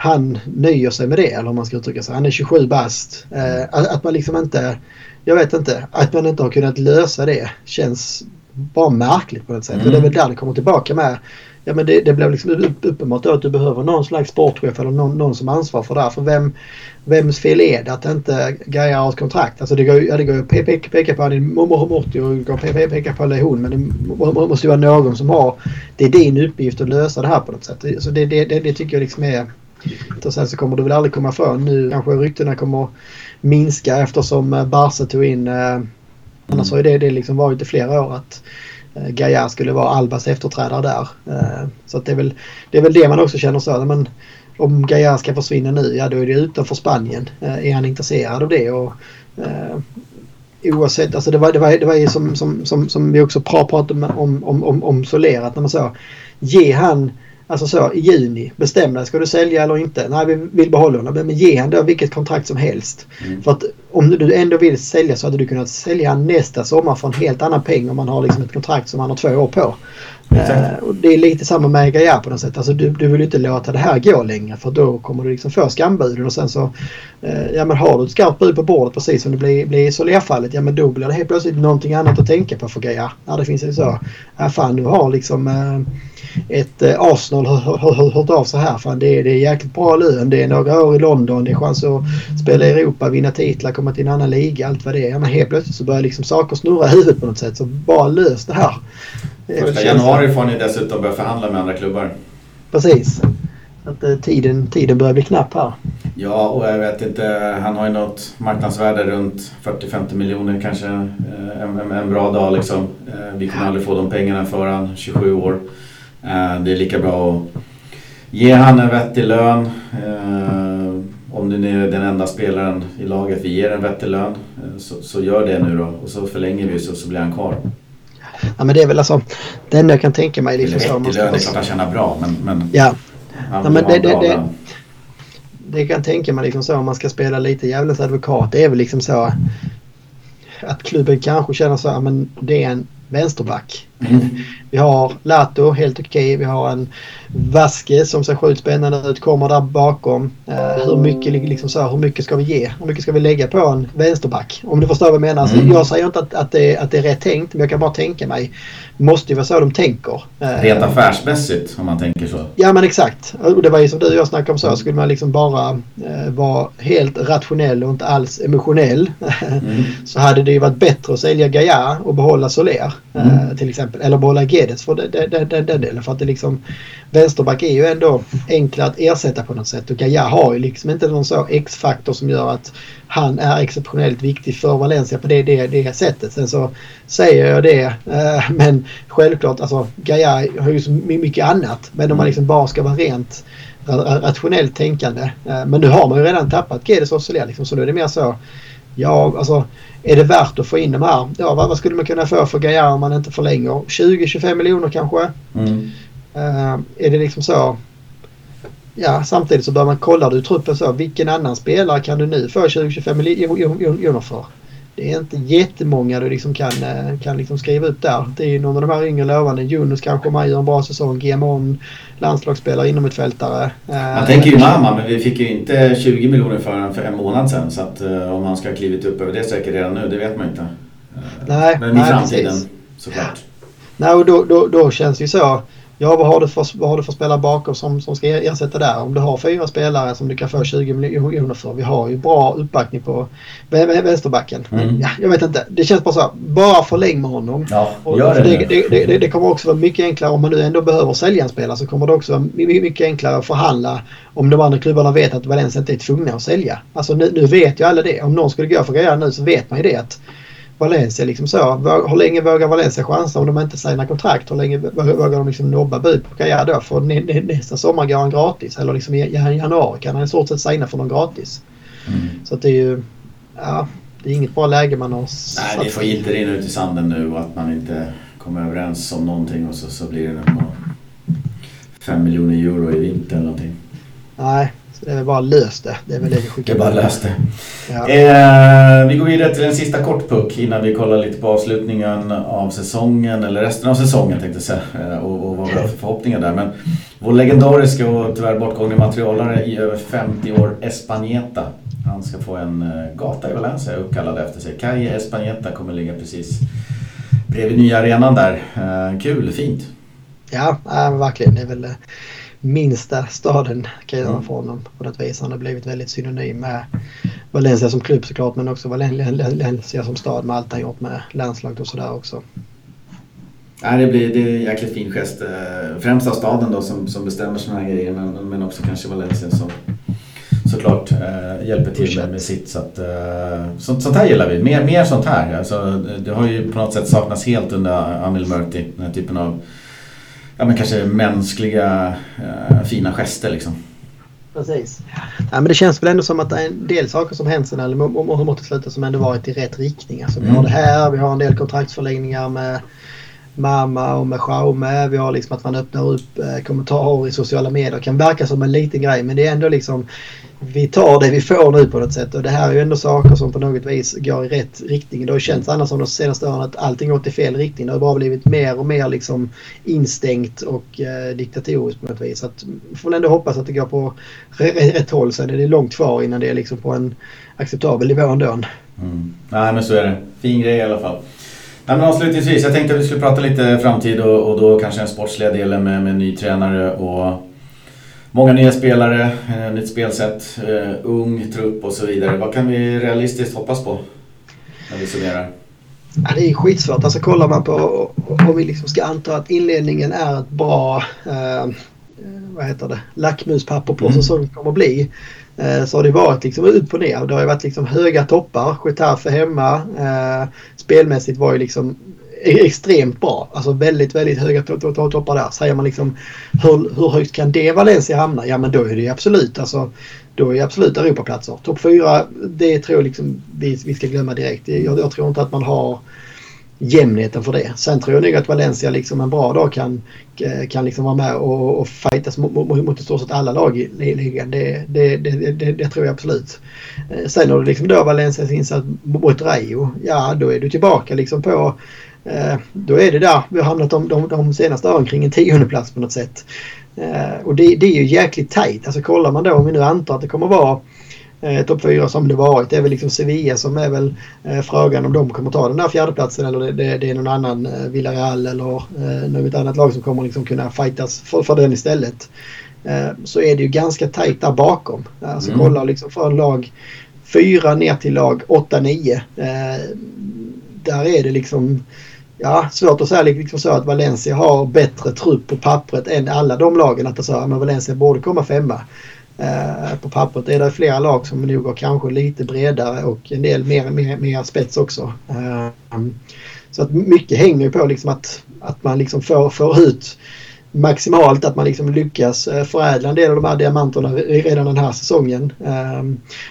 han nöjer sig med det eller om man ska uttrycka sig. Han är 27 bast. Eh, att, att, man liksom inte, jag vet inte, att man inte har kunnat lösa det känns bara märkligt på något sätt. Mm. Och det är väl där det kommer tillbaka med ja, men det, det blev liksom uppenbart då att du behöver någon slags sportchef eller någon, någon som ansvarar för det här. För vem, vems fel är det att inte Gaia har ett kontrakt? Alltså det går, ja, det går att peka, peka på din mormor Morty och går peka, peka på hon men det måste ju vara någon som har det är din uppgift att lösa det här på något sätt. Så det, det, det, det tycker jag liksom är och sen så kommer du väl aldrig komma ifrån. Nu kanske ryktena kommer minska eftersom eh, Barca tog in eh, Annars har ju det, det liksom varit i flera år att Eh, Gaia skulle vara Albas efterträdare där. Eh, så det, är väl, det är väl det man också känner så. Men om Gaia ska försvinna nu, ja då är det utanför Spanien. Eh, är han intresserad av det? Och, oavsett, alltså det var, det var, det var ju som, som, som, som vi också pratade om, om, om, om Soler, när man sa ge han Alltså så i juni, bestäm dig. Ska du sälja eller inte? Nej, vi vill behålla honom. Men ge han då vilket kontrakt som helst. Mm. För att om du ändå vill sälja så hade du kunnat sälja nästa sommar för en helt annan peng om man har liksom ett kontrakt som man har två år på. Eh, och det är lite samma med Gaia på något sätt. Alltså du, du vill inte låta det här gå längre för då kommer du liksom få skambuden och sen så eh, ja men har du ett skarpt bud på bordet precis som det blir, blir i Soler-fallet ja men då blir det helt plötsligt någonting annat att tänka på för Gaia. Ja det finns så, ja fan du har liksom eh, ett eh, Arsenal hört av sig här. Fan, det, är, det är jäkligt bra lön. Det är några år i London. Det är chans att spela i Europa, vinna titlar, komma till en annan liga. Allt vad det är. Ja, men helt plötsligt så börjar liksom saker snurra i huvudet på något sätt. Så bara lös det här. Första januari får ni dessutom börja förhandla med andra klubbar. Precis. Att eh, tiden, tiden börjar bli knapp här. Ja, och jag vet inte. Han har ju något marknadsvärde runt 40-50 miljoner kanske eh, en, en, en, bra dag liksom. Eh, vi kommer aldrig få de pengarna för han 27 år. Det är lika bra att ge han en vettig lön. Om du nu är den enda spelaren i laget vi ger en vettig lön så, så gör det nu då och så förlänger vi så, så blir han kvar. Ja men det är väl alltså det enda jag kan tänka mig. Liksom Eller vettig lön, det är klart han tjänar bra men, men ja. ja men det, det, det, det kan tänka mig liksom så om man ska spela lite djävulens advokat. Det är väl liksom så att klubben kanske känner så att det är en vänsterback. Mm. Vi har Lato, helt okej. Okay. Vi har en Vaske som ser sjukt spännande ut, kommer där bakom. Uh, hur, mycket, liksom så, hur mycket ska vi ge? Hur mycket ska vi lägga på en vänsterback? Om du förstår vad jag menar. Mm. jag säger inte att, att, det, att det är rätt tänkt, men jag kan bara tänka mig. måste ju vara så de tänker. Uh, Rent affärsmässigt om man tänker så. Ja men exakt. Och det var ju som du och jag snackade om så. Skulle man liksom bara uh, vara helt rationell och inte alls emotionell. mm. så hade det ju varit bättre att sälja Gaia och behålla Soler. Mm. till exempel. Eller behålla Gedes för den, den, den, den delen. För att det liksom vänsterback är ju ändå enklare att ersätta på något sätt. Och Gaia har ju liksom inte någon så X-faktor som gör att han är exceptionellt viktig för Valencia på det, det, det sättet. Sen så säger jag det. Eh, men självklart, alltså Gaia har ju så mycket annat. Men om man liksom bara ska vara rent rationellt tänkande. Eh, men nu har man ju redan tappat Gedes och Soler liksom, så då är det mer så. Ja, alltså är det värt att få in de här? Ja, vad, vad skulle man kunna få för Gaia om man inte förlänger? 20-25 miljoner kanske? Mm. Uh, är det liksom så? Ja, samtidigt så bör man kolla du truppen så. Vilken annan spelare kan du nu få 20-25 miljoner för? Det är inte jättemånga du liksom kan, eh, kan liksom skriva ut där. Det är ju någon av de här yngre lovande. Jonas kanske man gör en bra säsong. Giamon, landslagsspelare inom ett fältare. Man tänker ju mamma men vi fick ju inte 20 miljoner för honom för en månad sedan. Så att uh, om han ska ha klivit upp över det strecket redan nu, det vet man inte. Nej, men i framtiden precis. såklart. Nej, och då, då, då känns det ju så. Ja, vad har du för, vad har du för spelare bakom som, som ska ersätta där? Om du har fyra spelare som du kan få 20 miljoner för. Vi har ju bra uppbackning på vänsterbacken. Mm. Ja, jag vet inte. Det känns bara så här, bara förläng med honom. Ja, gör det, det, det, det, det, kommer också vara mycket enklare om man nu ändå behöver sälja en spelare så kommer det också vara mycket enklare att förhandla om de andra klubbarna vet att Valencia inte är tvungna att sälja. Alltså nu, nu vet ju alla det. Om någon skulle gå för grejer nu så vet man ju det att Valencia liksom så. Hur länge vågar Valencia chansa om de inte signar kontrakt? Hur länge vågar de liksom nobba bud på Kaja då? För nästa sommar går han gratis. Eller liksom i januari kan han i stort sett signa för någon gratis. Mm. Så att det är ju... Ja, det är inget bra läge man har Nej, det får inte rinna ut i sanden nu och att man inte kommer överens om någonting och så, så blir det 5 miljoner euro i vinter eller någonting. Nej, så det är väl bara löst det. Det är väl det vi skickar Det är bara löst det. Ja. Eh, vi går vidare till en sista kort puck innan vi kollar lite på avslutningen av säsongen, eller resten av säsongen tänkte jag säga. Eh, och, och vad vi har för förhoppningar där. Men vår legendariska och tyvärr bortgångne materialare i över 50 år, Espanieta. Han ska få en eh, gata i Valencia uppkallad efter sig. Calle Espanieta kommer ligga precis bredvid nya arenan där. Eh, kul, fint. Ja, äh, verkligen. Det är väl minsta staden kan jag göra för honom. På något vis. Han har blivit väldigt synonym med Valencia som klubb såklart men också Valencia som stad med allt han gjort med landslaget och sådär också. Ja, det, blir, det är en jäkligt fin gest. Eh, främst av staden då som, som bestämmer sådana här grejer men, men också kanske Valencia som såklart äh, hjälper till med, med sitt. Så att, äh, sånt, sånt här gillar vi. Mer, mer sånt här. Alltså, det har ju på något sätt saknats helt under Amil Murti. Den här typen av ja, men kanske mänskliga eh, fina gester liksom. Precis. Ja, men det känns väl ändå som att det är en del saker som hänt sen eller mot slutet som ändå varit i rätt riktning. Alltså, vi har det här, vi har en del kontraktsförlängningar med Mamma och med Xiaomi. Vi har liksom att man öppnar upp eh, kommentarer i sociala medier. Det kan verka som en liten grej men det är ändå liksom vi tar det vi får nu på något sätt och det här är ju ändå saker som på något vis går i rätt riktning. Det har känts annars som de senaste åren att allting gått i fel riktning. Det har bara blivit mer och mer liksom instängt och eh, diktatoriskt på något vis. Så att, vi får ändå hoppas att det går på rätt håll. Sen är det långt kvar innan det är liksom på en acceptabel nivå ändå. Mm. Nej men så är det. Fin grej i alla fall. Nej, men avslutningsvis, jag tänkte att vi skulle prata lite framtid och, och då kanske den sportsliga delen med, med ny tränare och många nya spelare, eh, nytt spelsätt, eh, ung trupp och så vidare. Vad kan vi realistiskt hoppas på när vi summerar? Ja, det är skitsvårt. Alltså kollar man på om vi liksom ska anta att inledningen är ett bra eh, vad heter det, lackmuspapper på mm. säsongen kommer att bli. Eh, så har det varit liksom upp och ner. Det har ju varit liksom höga toppar. Getafe hemma. Eh, spelmässigt var ju liksom e- extremt bra. Alltså väldigt, väldigt höga toppar där. Säger man liksom hur, hur högt kan det Valencia hamna? Ja men då är det absolut alltså då är det absolut Europaplatser. Topp fyra, det tror jag liksom vi, vi ska glömma direkt. Jag, jag tror inte att man har jämnheten för det. Sen tror jag nog att Valencia liksom en bra dag kan, eh, kan liksom vara med och, och fightas mot, mot, mot i stort sett alla lag i ligan. Det, det, det, det, det tror jag absolut. Eh, sen har du liksom då Valencias insats mot Rayo. Ja, då är du tillbaka liksom på eh, då är det där vi har hamnat de, de, de senaste åren kring en tionde plats på något sätt. Och det, det är ju jäkligt tajt. Alltså kollar man då om vi nu antar att det kommer vara eh, topp fyra som det varit. Det är väl liksom Sevilla som är väl eh, frågan om de kommer ta den där fjärdeplatsen eller det, det, det är någon annan eh, Villarreal eller eh, något annat lag som kommer liksom kunna fightas för, för den istället. Eh, så är det ju ganska tajt där bakom. Alltså mm. kolla liksom från lag 4 ner till lag 8-9. Eh, där är det liksom Ja, svårt att säga liksom så att Valencia har bättre trupp på pappret än alla de lagen. Att säga att Valencia borde komma femma. Eh, på pappret är det flera lag som nog har kanske lite bredare och en del mer, mer, mer spets också. Eh, så att mycket hänger på liksom att, att man liksom får, får ut maximalt att man liksom lyckas eh, förädla en del av de här diamanterna redan den här säsongen.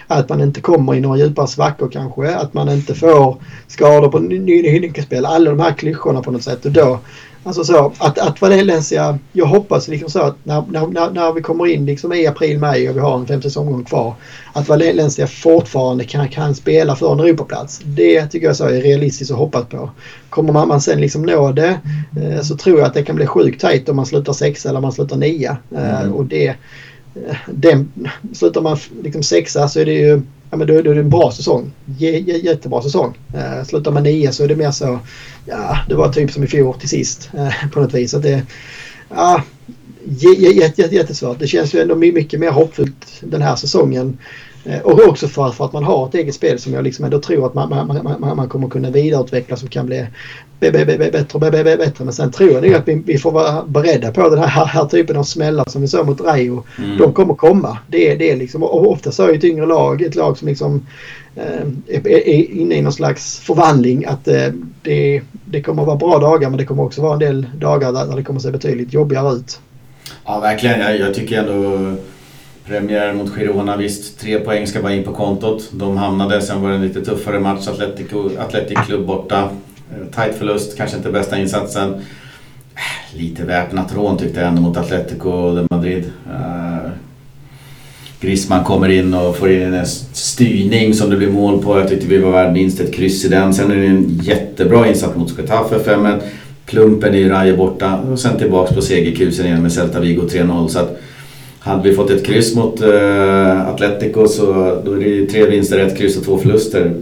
Att man inte kommer i några djupare svackor kanske. Att man inte får skador på nyckelspel. Alla de här klyschorna på något sätt. Och då Alltså så att, att Valencia, jag hoppas liksom så att när, när, när vi kommer in liksom i april, maj och vi har en femte säsong kvar. Att Valencia fortfarande kan, kan spela för en Europaplats. Det tycker jag så är realistiskt att hoppas på. Kommer man, man sen liksom nå det eh, så tror jag att det kan bli sjukt tajt om man slutar sexa eller om man slutar nia. Eh, mm. och det, eh, den, slutar man liksom sexa så är det ju ja, men då, då är det en bra säsong. J jättebra säsong. Eh, slutar man nio så är det mer så, ja det var typ som i fjol till sist eh, på något vis. Att det, ja, jättesvårt. Det känns ju ändå mycket mer hoppfullt den här säsongen och också för, för att man har ett eget spel som jag liksom ändå tror att man, man, man, man kommer kunna vidareutveckla som kan bli bättre och bättre. Men sen tror jag nog att vi, vi, får vara beredda på den här, här typen av smällar som vi såg mot Rayo. Mm. De kommer komma. Det, det är liksom, och ofta så är ett yngre lag ett lag som liksom eh, är, är inne i någon slags förvandling. Att eh, det, det kommer att vara bra dagar men det kommer också vara en del dagar där, där det kommer att se betydligt jobbigare ut. Ja verkligen. Jag, jag tycker ändå Premiär mot Girona, visst tre poäng ska bara in på kontot. De hamnade, sen var det en lite tuffare match. Atletico, Atletic Club borta. Eh, tight förlust, kanske inte bästa insatsen. Eh, lite väpnat rån tyckte jag ändå mot Atletico de Madrid. Eh, Griezmann kommer in och får in en styrning som det blir mål på. Jag tyckte vi var värd minst ett kryss i den. Sen är det en jättebra insats mot Getafe 5 Plumpen i Raje borta och sen tillbaks på segerkusen igen med Celta Vigo 3-0. Så att hade vi fått ett kryss mot uh, Atletico så då är det tre vinster, ett kryss och två förluster.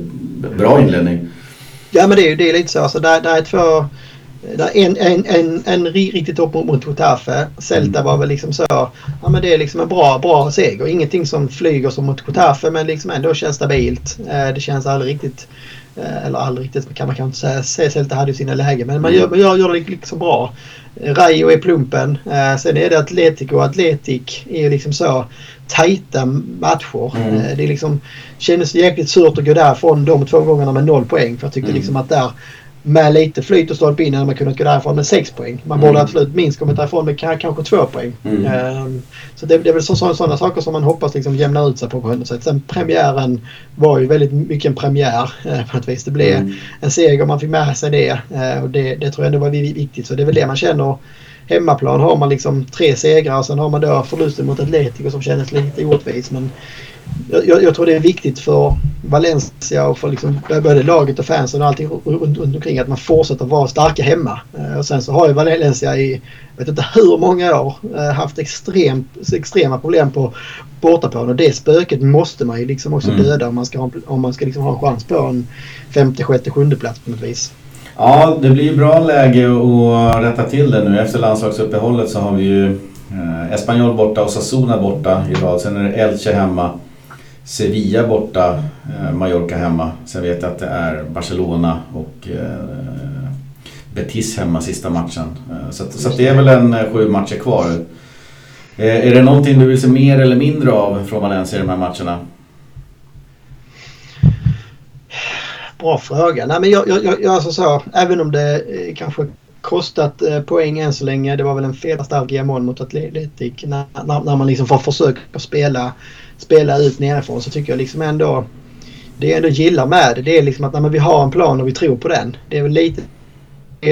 Bra inledning. Ja men det är, det är lite så. Alltså, där, där är två... Där en, en, en, en riktigt upp mot Getafe. Celta var väl liksom så. Ja men det är liksom en bra, bra seger. Ingenting som flyger som mot Getafe men liksom ändå känns stabilt. Eh, det känns aldrig riktigt eller aldrig riktigt kan man kanske inte säga. Celta hade ju sina lägen. Men man mm. gör, man gör, gör det liksom bra. Rayo är plumpen. Eh, sen är det Atletico och Atletic är ju liksom så tajta matcher. Mm. Eh, det är liksom, kändes jäkligt surt att gå därifrån de två gångerna med noll poäng. För jag tyckte mm. liksom att där med lite flyt och stolpe in hade man kunnat gå därifrån med 6 poäng. Man Mm. borde absolut minst kommit därifrån med ka- kanske 2 poäng. Mm. Ehm, så det, det är väl så- så- sådana saker som man hoppas liksom jämnar ut sig på på något sätt. Sen premiären var ju väldigt mycket en premiär eh, på något vis. Det blev Mm. en seger, man fick med sig det eh, och det, det tror jag ändå var vi- viktigt. Så det är väl det man känner. Hemmaplan har man liksom tre segrar och sen har man då förlusten mot Atletico som kändes lite orättvis. Men jag, jag, tror det är viktigt för Valencia och för liksom både laget och fansen och allting runt, runt omkring att man fortsätter vara starka hemma. Eh, Och sen så har ju Valencia i jag vet inte hur många år eh, haft extremt, extrema problem på bortaplan och det spöket måste man ju liksom också Mm. döda om man ska, ha, om man ska liksom ha en chans på en femte, sjätte, sjunde plats på något vis. Ja, det blir ju bra läge att rätta till det nu. Efter landslagsuppehållet så har vi ju eh, Espanyol borta och Sassuna borta i rad. Sen är det Elche hemma, Sevilla borta, eh, Mallorca hemma. Sen vet jag att det är Barcelona och eh, Betis hemma sista matchen. Eh, så att, så att det är väl en eh, sju matcher kvar. Eh, är det någonting du vill se mer eller mindre av från Valencia i de här matcherna? Bra fråga. Nej, men jag, jag, jag, alltså så, även om det eh, kanske kostat eh, poäng än så länge. Det var väl en felstark mål mot Atletic. När, när, när man liksom får försöka spela, spela ut nerifrån så tycker jag liksom ändå det jag ändå gillar med det, det är liksom att när vi har en plan och vi tror på den. Det är väl lite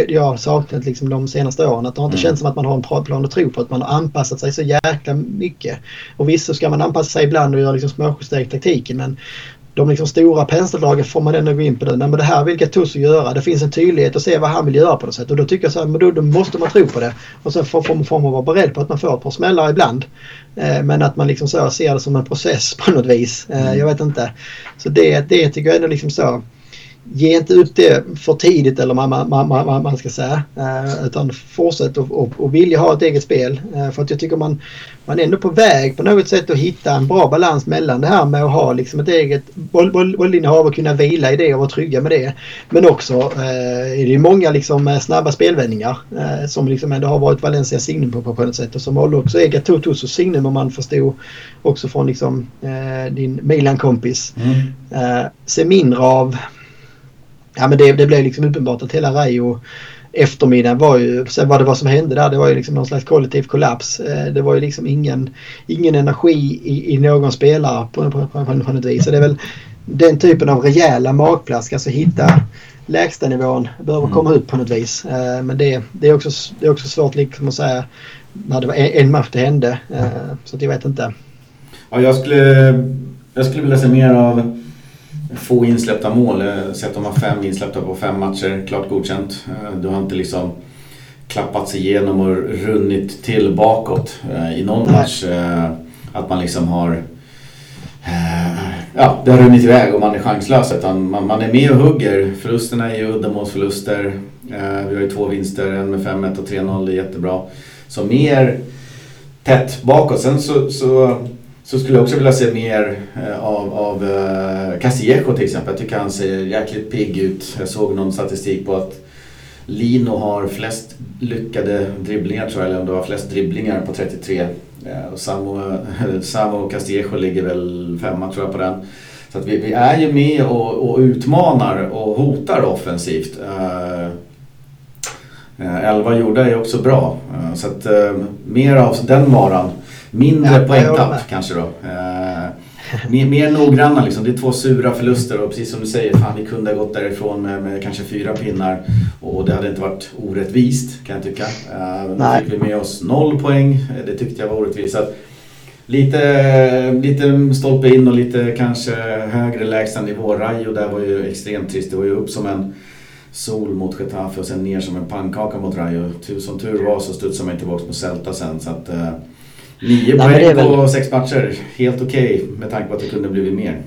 jag har saknat liksom de senaste åren. Att det har inte Mm. känts som att man har en plan att tro på. Att man har anpassat sig så jäkla mycket. Och visst så ska man anpassa sig ibland och göra liksom i taktiken. Men de liksom stora penseldragen får man ändå gå in på. Det. Nej, men det här vill Gattuso göra. Det finns en tydlighet att se vad han vill göra på något sätt. Och då tycker jag så här, men då, då måste man tro på det. Och sen får, får, får man vara beredd på att man får ett par smällar ibland. Eh, men att man liksom så ser det som en process på något vis. Eh, Mm. jag vet inte. Så det, det tycker jag ändå liksom så. Ge inte ut det för tidigt eller man, man, man, man ska säga. Eh, utan fortsätt och, och, och vilja ha ett eget spel. Eh, för att jag tycker man, man är ändå på väg på något sätt att hitta en bra balans mellan det här med att ha liksom ett eget boll, boll, bollinnehav och kunna vila i det och vara trygga med det. Men också eh, är det många liksom eh, snabba spelvändningar eh, som liksom ändå har varit Valencias signum på, på, på något sätt och som håller också är Gattusos signum om man förstod också från liksom din Milan-kompis. Eh, se mindre av Ja men det, det blev liksom uppenbart att hela Rayo eftermiddagen var ju, sen vad det var som hände där, det var ju liksom någon slags kollektiv kollaps. Eh, det var ju liksom ingen, ingen energi i, i någon spelare på, på, på, på något vis. Så det är väl den typen av rejäla magplask, alltså hitta lägsta nivån, behöver Mm. komma ut på något vis. Eh, men det, det, är också, det är också svårt liksom att säga när det var en, en match det hände. Eh, så att jag vet inte. Ja, jag, skulle, jag skulle vilja se mer av få insläppta mål. Har sett de har fem insläppta på fem matcher. Klart godkänt. Eh, Du har inte liksom klappat sig igenom och runnit till bakåt eh, i någon match. Eh, Att man liksom har... eh, Ja, det har runnit iväg och man är chanslös. Utan man, man är med och hugger. Förlusterna är ju uddamålsförluster. Eh, Vi har ju två vinster, en med 5-1 och 3-0. Det är jättebra. Så mer tätt bakåt. Sen så, så, så skulle jag också vilja se mer eh, av, av eh, till exempel. Jag tycker han ser jäkligt pigg ut. Jag såg någon statistik på att Lino har flest lyckade dribblingar tror jag, eller om det var flest dribblingar på 33. Eh, Samo Och Samo, Samo Castillejo ligger väl femma tror jag på den. Så att vi, vi är ju med och, och utmanar och hotar offensivt. Eh, elva gjorda är också bra. Så att mer av den varan. Mindre Ja, poängtapp kanske då. Eh, mer, mer noggranna liksom. Det är två sura förluster och precis som du säger, fan vi kunde ha gått därifrån med, med kanske fyra pinnar. Och det hade inte varit orättvist kan jag tycka. Eh, Nej. fick vi med oss noll poäng. Eh, Det tyckte jag var orättvist. Att Lite, lite stolpe in och lite kanske högre lägstanivå. Rayo där var ju extremt trist. Det var ju upp som en sol mot Getafe och sen ner som en pannkaka mot Rayo. Som tur var så studsade man tillbaka på Celta sen. Så att, eh, nio är poäng väl- på sex matcher, helt okej med tanke på att det kunde blivit mer.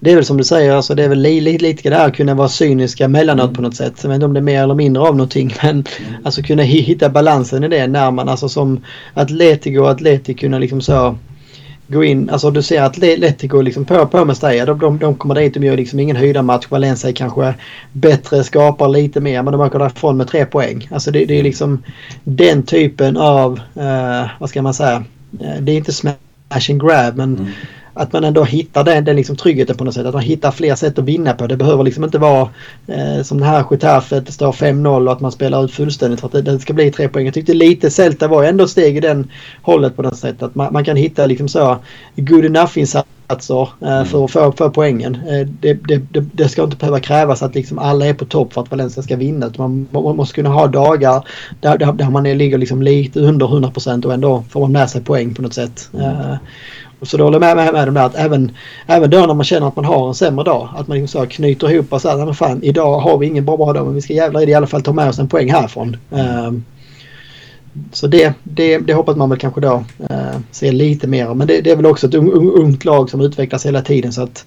Det är väl som du säger, alltså det är väl li- li- lite det här att kunna vara cyniska emellanåt Mm. på något sätt. Jag vet inte om det är mer eller mindre av någonting men alltså kunna hi- hitta balansen i det när man alltså som Atletico och Atletic kunna liksom så gå in, alltså du ser att Atletico liksom på, på med Staya, de, de, de kommer dit, de gör liksom ingen höjda match. Valencia är kanske bättre, skapar lite mer men de åker därifrån med tre poäng. Alltså det, det är liksom den typen av, eh, vad ska man säga, Eh, det är inte smash and grab men Mm. Att man ändå hittar den, den liksom tryggheten på något sätt. Att man hittar fler sätt att vinna på. Det behöver liksom inte vara eh, som det här Getafe, står 5-0 och att man spelar ut fullständigt för att det, det, ska bli tre poäng. Jag tyckte lite Celta var ändå steg i den hållet på något sätt. Att man, man kan hitta liksom så good enough-insatser insatser eh, mm. för att få för poängen. Eh, det, det, det, ska inte behöva krävas att liksom alla är på topp för att Valencia ska vinna. Man, man måste kunna ha dagar där, där, där man ligger liksom lite under 100% och ändå får man med sig poäng på något sätt. Mm. Och så då håller jag med, med, med dem där att även, även då när man känner att man har en sämre dag att man liksom så knyter ihop och säger att fan idag har vi ingen bra, bra dag men vi ska jävlar i det i alla fall ta med oss en poäng härifrån. Ehm, så det, det, det hoppas man väl kanske då eh, se lite mer Men det, det, är väl också ett ungt lag som utvecklas hela tiden så att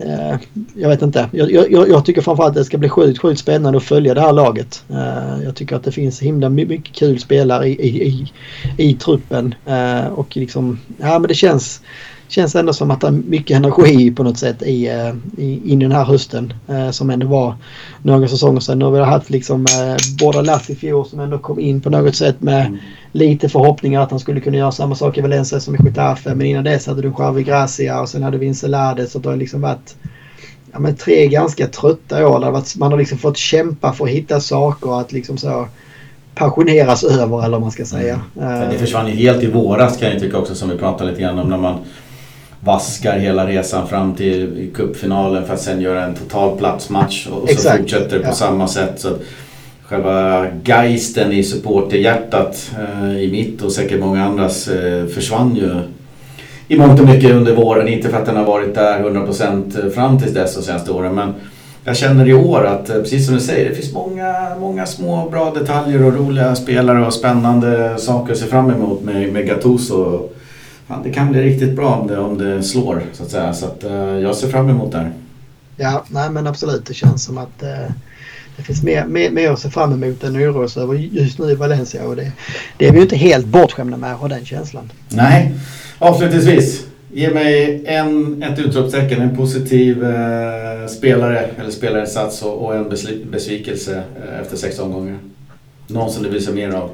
Eh, jag vet inte. Jag, jag, jag, tycker framförallt att det ska bli sjukt, sjukt spännande att följa det här laget. Eh, jag tycker att det finns himla mycket kul spelare i, i, i, i truppen eh, och liksom, ja men det känns känns ändå som att det är mycket energi på något sätt i, eh, i, in i den här hösten. Eh, som ändå var några säsonger sedan. Nu har vi haft liksom eh, båda Lass i fjol som ändå kom in på något sätt med mm lite förhoppningar att han skulle kunna göra samma sak i Valencia som i Getafe. Men innan dess hade du Javi Gracia och sen hade vi Inselade. Så det har liksom varit ja, men tre ganska trötta år. Där man har liksom fått kämpa för att hitta saker att liksom så passioneras över eller vad man ska säga. Mm. Det försvann ju helt i våras kan jag tycka också som vi pratade lite grann om när man vaskar hela resan fram till cupfinalen för att sen göra en total platsmatch och så Exakt. fortsätter det på ja. samma sätt. Så själva geisten i supporterhjärtat eh, i mitt och säkert många andras eh, försvann ju i mångt och mycket under våren. Inte för att den har varit där 100% eh, fram till dess de senaste åren men jag känner i år att, precis som du säger, det finns många, många små bra detaljer och roliga spelare och spännande saker att se fram emot med, med Gattuso fan, det kan bli riktigt bra om det, om det slår så att säga. Så att, jag ser fram emot det här. Ja, nej men absolut. Det känns som att eh det finns mer, mer, mer att se fram emot än oros över just nu i Valencia. Och det, det är vi ju inte helt bortskämda med att ha den känslan. Nej, avslutningsvis. Ge mig en, ett utropstecken, en positiv eh, spelare eller spelarinsats och, och en besvikelse eh, efter sex omgångar. Någon som du vill se mer av.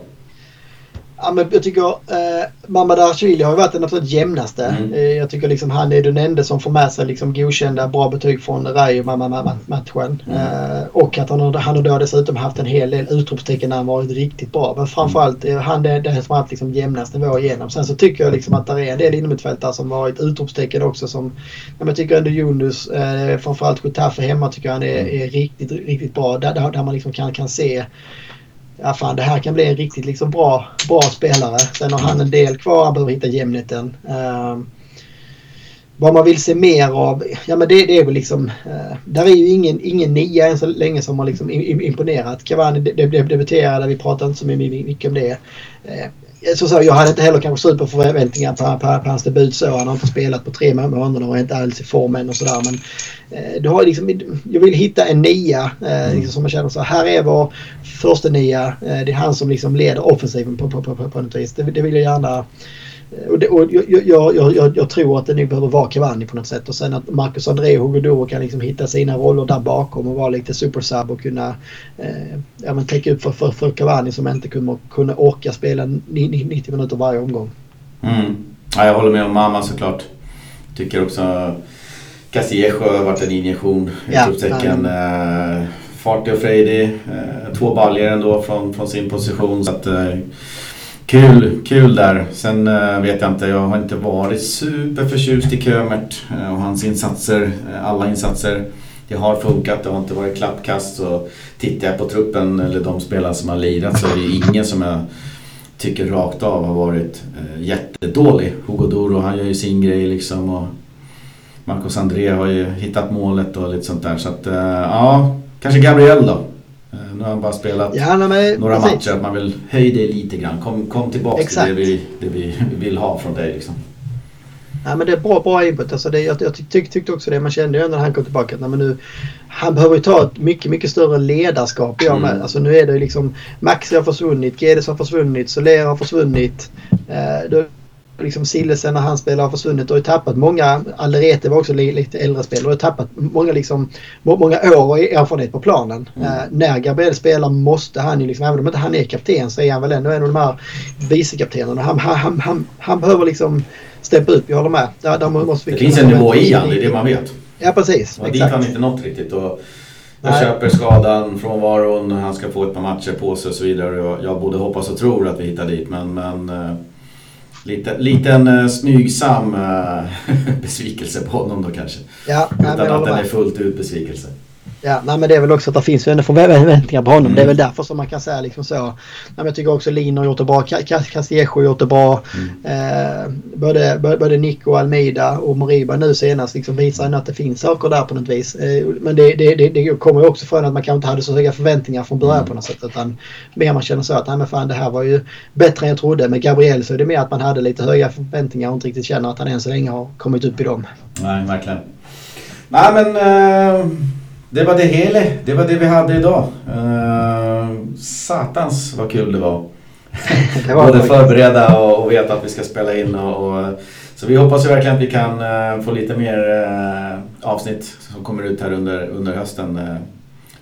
Ja, men jag tycker eh, Mamadashvili har ju varit den absolut jämnaste. Mm. Eh, jag tycker liksom han är den enda som får med sig liksom godkända bra betyg från Rayo-matchen. Mm. Eh, och att han har, han har då dessutom haft en hel del utropstecken när han varit riktigt bra. Men framförallt är han den, den som har haft liksom jämnast nivå igenom. Sen så tycker jag liksom att det är en del innermittfältare som varit utropstecken också. Som, jag tycker ändå Yunus, eh, framförallt Getafe hemma tycker jag han är, mm. är riktigt, riktigt bra. Där, där man liksom kan, kan se ja fan det här kan bli en riktigt liksom bra, bra spelare. Sen har han en del kvar, han behöver hitta jämnheten. Ehm, vad man vill se mer av, ja men det, det är väl liksom, uh, där är ju ingen, ingen nia än så länge som har liksom imponerat. Cavani debuterade, vi pratade inte så mycket om det. Uh, så, så, jag hade inte heller kanske superförväntningar på, på, på hans debut så. Han har inte spelat på tre månader och är inte alls i formen och sådär. Men eh, du har liksom, jag vill hitta en nia eh, liksom, som man känner så här är vår första nia. Eh, det är han som liksom leder offensiven på, på, på, på, på något vis. Det, det vill jag gärna och, det, och jag, jag, jag, jag, tror att det nu behöver vara Cavani på något sätt och sen att Marcus André och Hugo kan liksom hitta sina roller där bakom och vara lite supersub och kunna eh, ja, men täcka upp för, för, för Cavani som inte kommer kunna orka spela 90 minuter varje omgång. Mm. Ja, jag håller med om mamma såklart. Tycker också Castillejo har varit en injektion i ja, utropstecken. Eh, fartig och frejdig. Eh, två baljor ändå från, från sin position. Så att, eh, Kul, kul där. Sen eh, vet jag inte, jag har inte varit superförtjust i Kömert eh, och hans insatser, eh, alla insatser. Det har funkat, det har inte varit klappkast. Och tittar jag på truppen eller de spelare som har lirat så är det ingen som jag tycker rakt av har varit jättedålig. Hugo Doro han gör ju sin grej liksom och Marcos André har ju hittat målet och lite sånt där. Så att ja, kanske Gabriel då. Nu har han bara spelat ja, men, några precis. matcher. Att man vill höja det lite grann. Kom, kom tillbaka Exakt. till det vi, det vi vill ha från dig. Liksom. Ja, men det är bra, bra input. Alltså det, jag, jag tyck, tyckte också det. Man kände ju när han kom tillbaka att men nu, han behöver ju ta ett mycket, mycket större ledarskap. Jag med. Mm. Alltså nu är det liksom Maxi har försvunnit, Gedes har försvunnit, Soler har försvunnit. Eh, då, liksom Sillesen när han spelar har försvunnit och har tappat många. Alderete var också lite äldre spelare och tappat många, liksom, många år och erfarenhet på planen. Mm. Uh, när Gabriel spelar måste han ju, liksom, även om inte han är kapten så är han väl ändå en av de här vicekaptenerna. Han, han, han, han, han behöver liksom steppa upp, jag håller med. Där, där måste vi det finns en nivå i han, det är det man vet. Ja precis. Och dit har han inte nått riktigt. Och jag Nej. köper skadan, frånvaron, han ska få ett par matcher på sig och så vidare. Jag, jag både hoppas och tror att vi hittar dit men, men uh, lite, liten uh, smygsam uh, besvikelse på honom då kanske. Ja, Utan att den är fullt ut besvikelse. Ja, nej, men det är väl också att det finns ju ändå förväntningar på honom. Mm. Det är mm. väl därför som man kan säga liksom så. Nej, men jag tycker också Lin har gjort det bra. Castillejo har gjort det bra. Mm. Eh, både, både Nico, Almeida och Moriba nu senast liksom visar att det finns saker där på något vis. Eh, men det, det, det, det kommer ju också från att man kanske inte hade så höga förväntningar från början mm. på något sätt. Utan mer man känner så att nej, men fan, det här var ju bättre än jag trodde. Med Gabriel så är det mer att man hade lite höga förväntningar och inte riktigt känner att han än så länge har kommit upp i dem. Nej, verkligen. Nej men... Uh det var det hela. Det var det vi hade idag. Uh, satans vad kul det var. det var Både förbereda och, och, veta att vi ska spela in. Och, och så vi hoppas ju verkligen att vi kan uh, få lite mer uh, avsnitt som kommer ut här under, under hösten.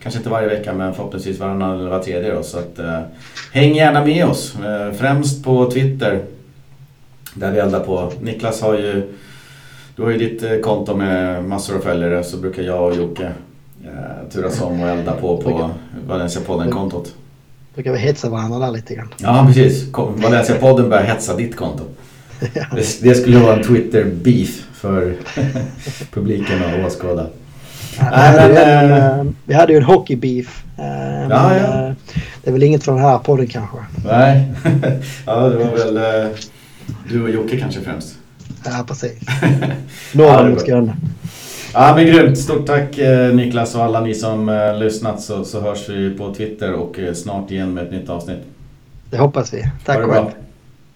kanske inte varje vecka men förhoppningsvis varannan eller var tredje då. Så att, häng gärna med oss. främst på Twitter. Där vi eldar på. Niklas har ju du har ju ditt konto med massor av följare så brukar jag och Jocke eh, turas om och elda på på Valencia-podden-kontot. Brukar vi hetsa varandra där lite grann. Ja, precis. Valencia-podden börjar hetsa ditt konto. ja. det, det, skulle vara en Twitter-beef för publiken och åskådare. Ja, vi, hade en, äh, vi hade ju en hockey-beef. Äh, ja, ja. Äh, det är väl inget från den här podden kanske. Nej, ja, det var väl äh, du och Jocke kanske främst. Ja, precis. Norr mot Skåne. Ja men grymt. Stort tack eh, Niklas och alla ni som eh, lyssnat så, så hörs vi på Twitter och eh, snart igen med ett nytt avsnitt. Det hoppas vi. Tack själv.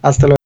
Hasta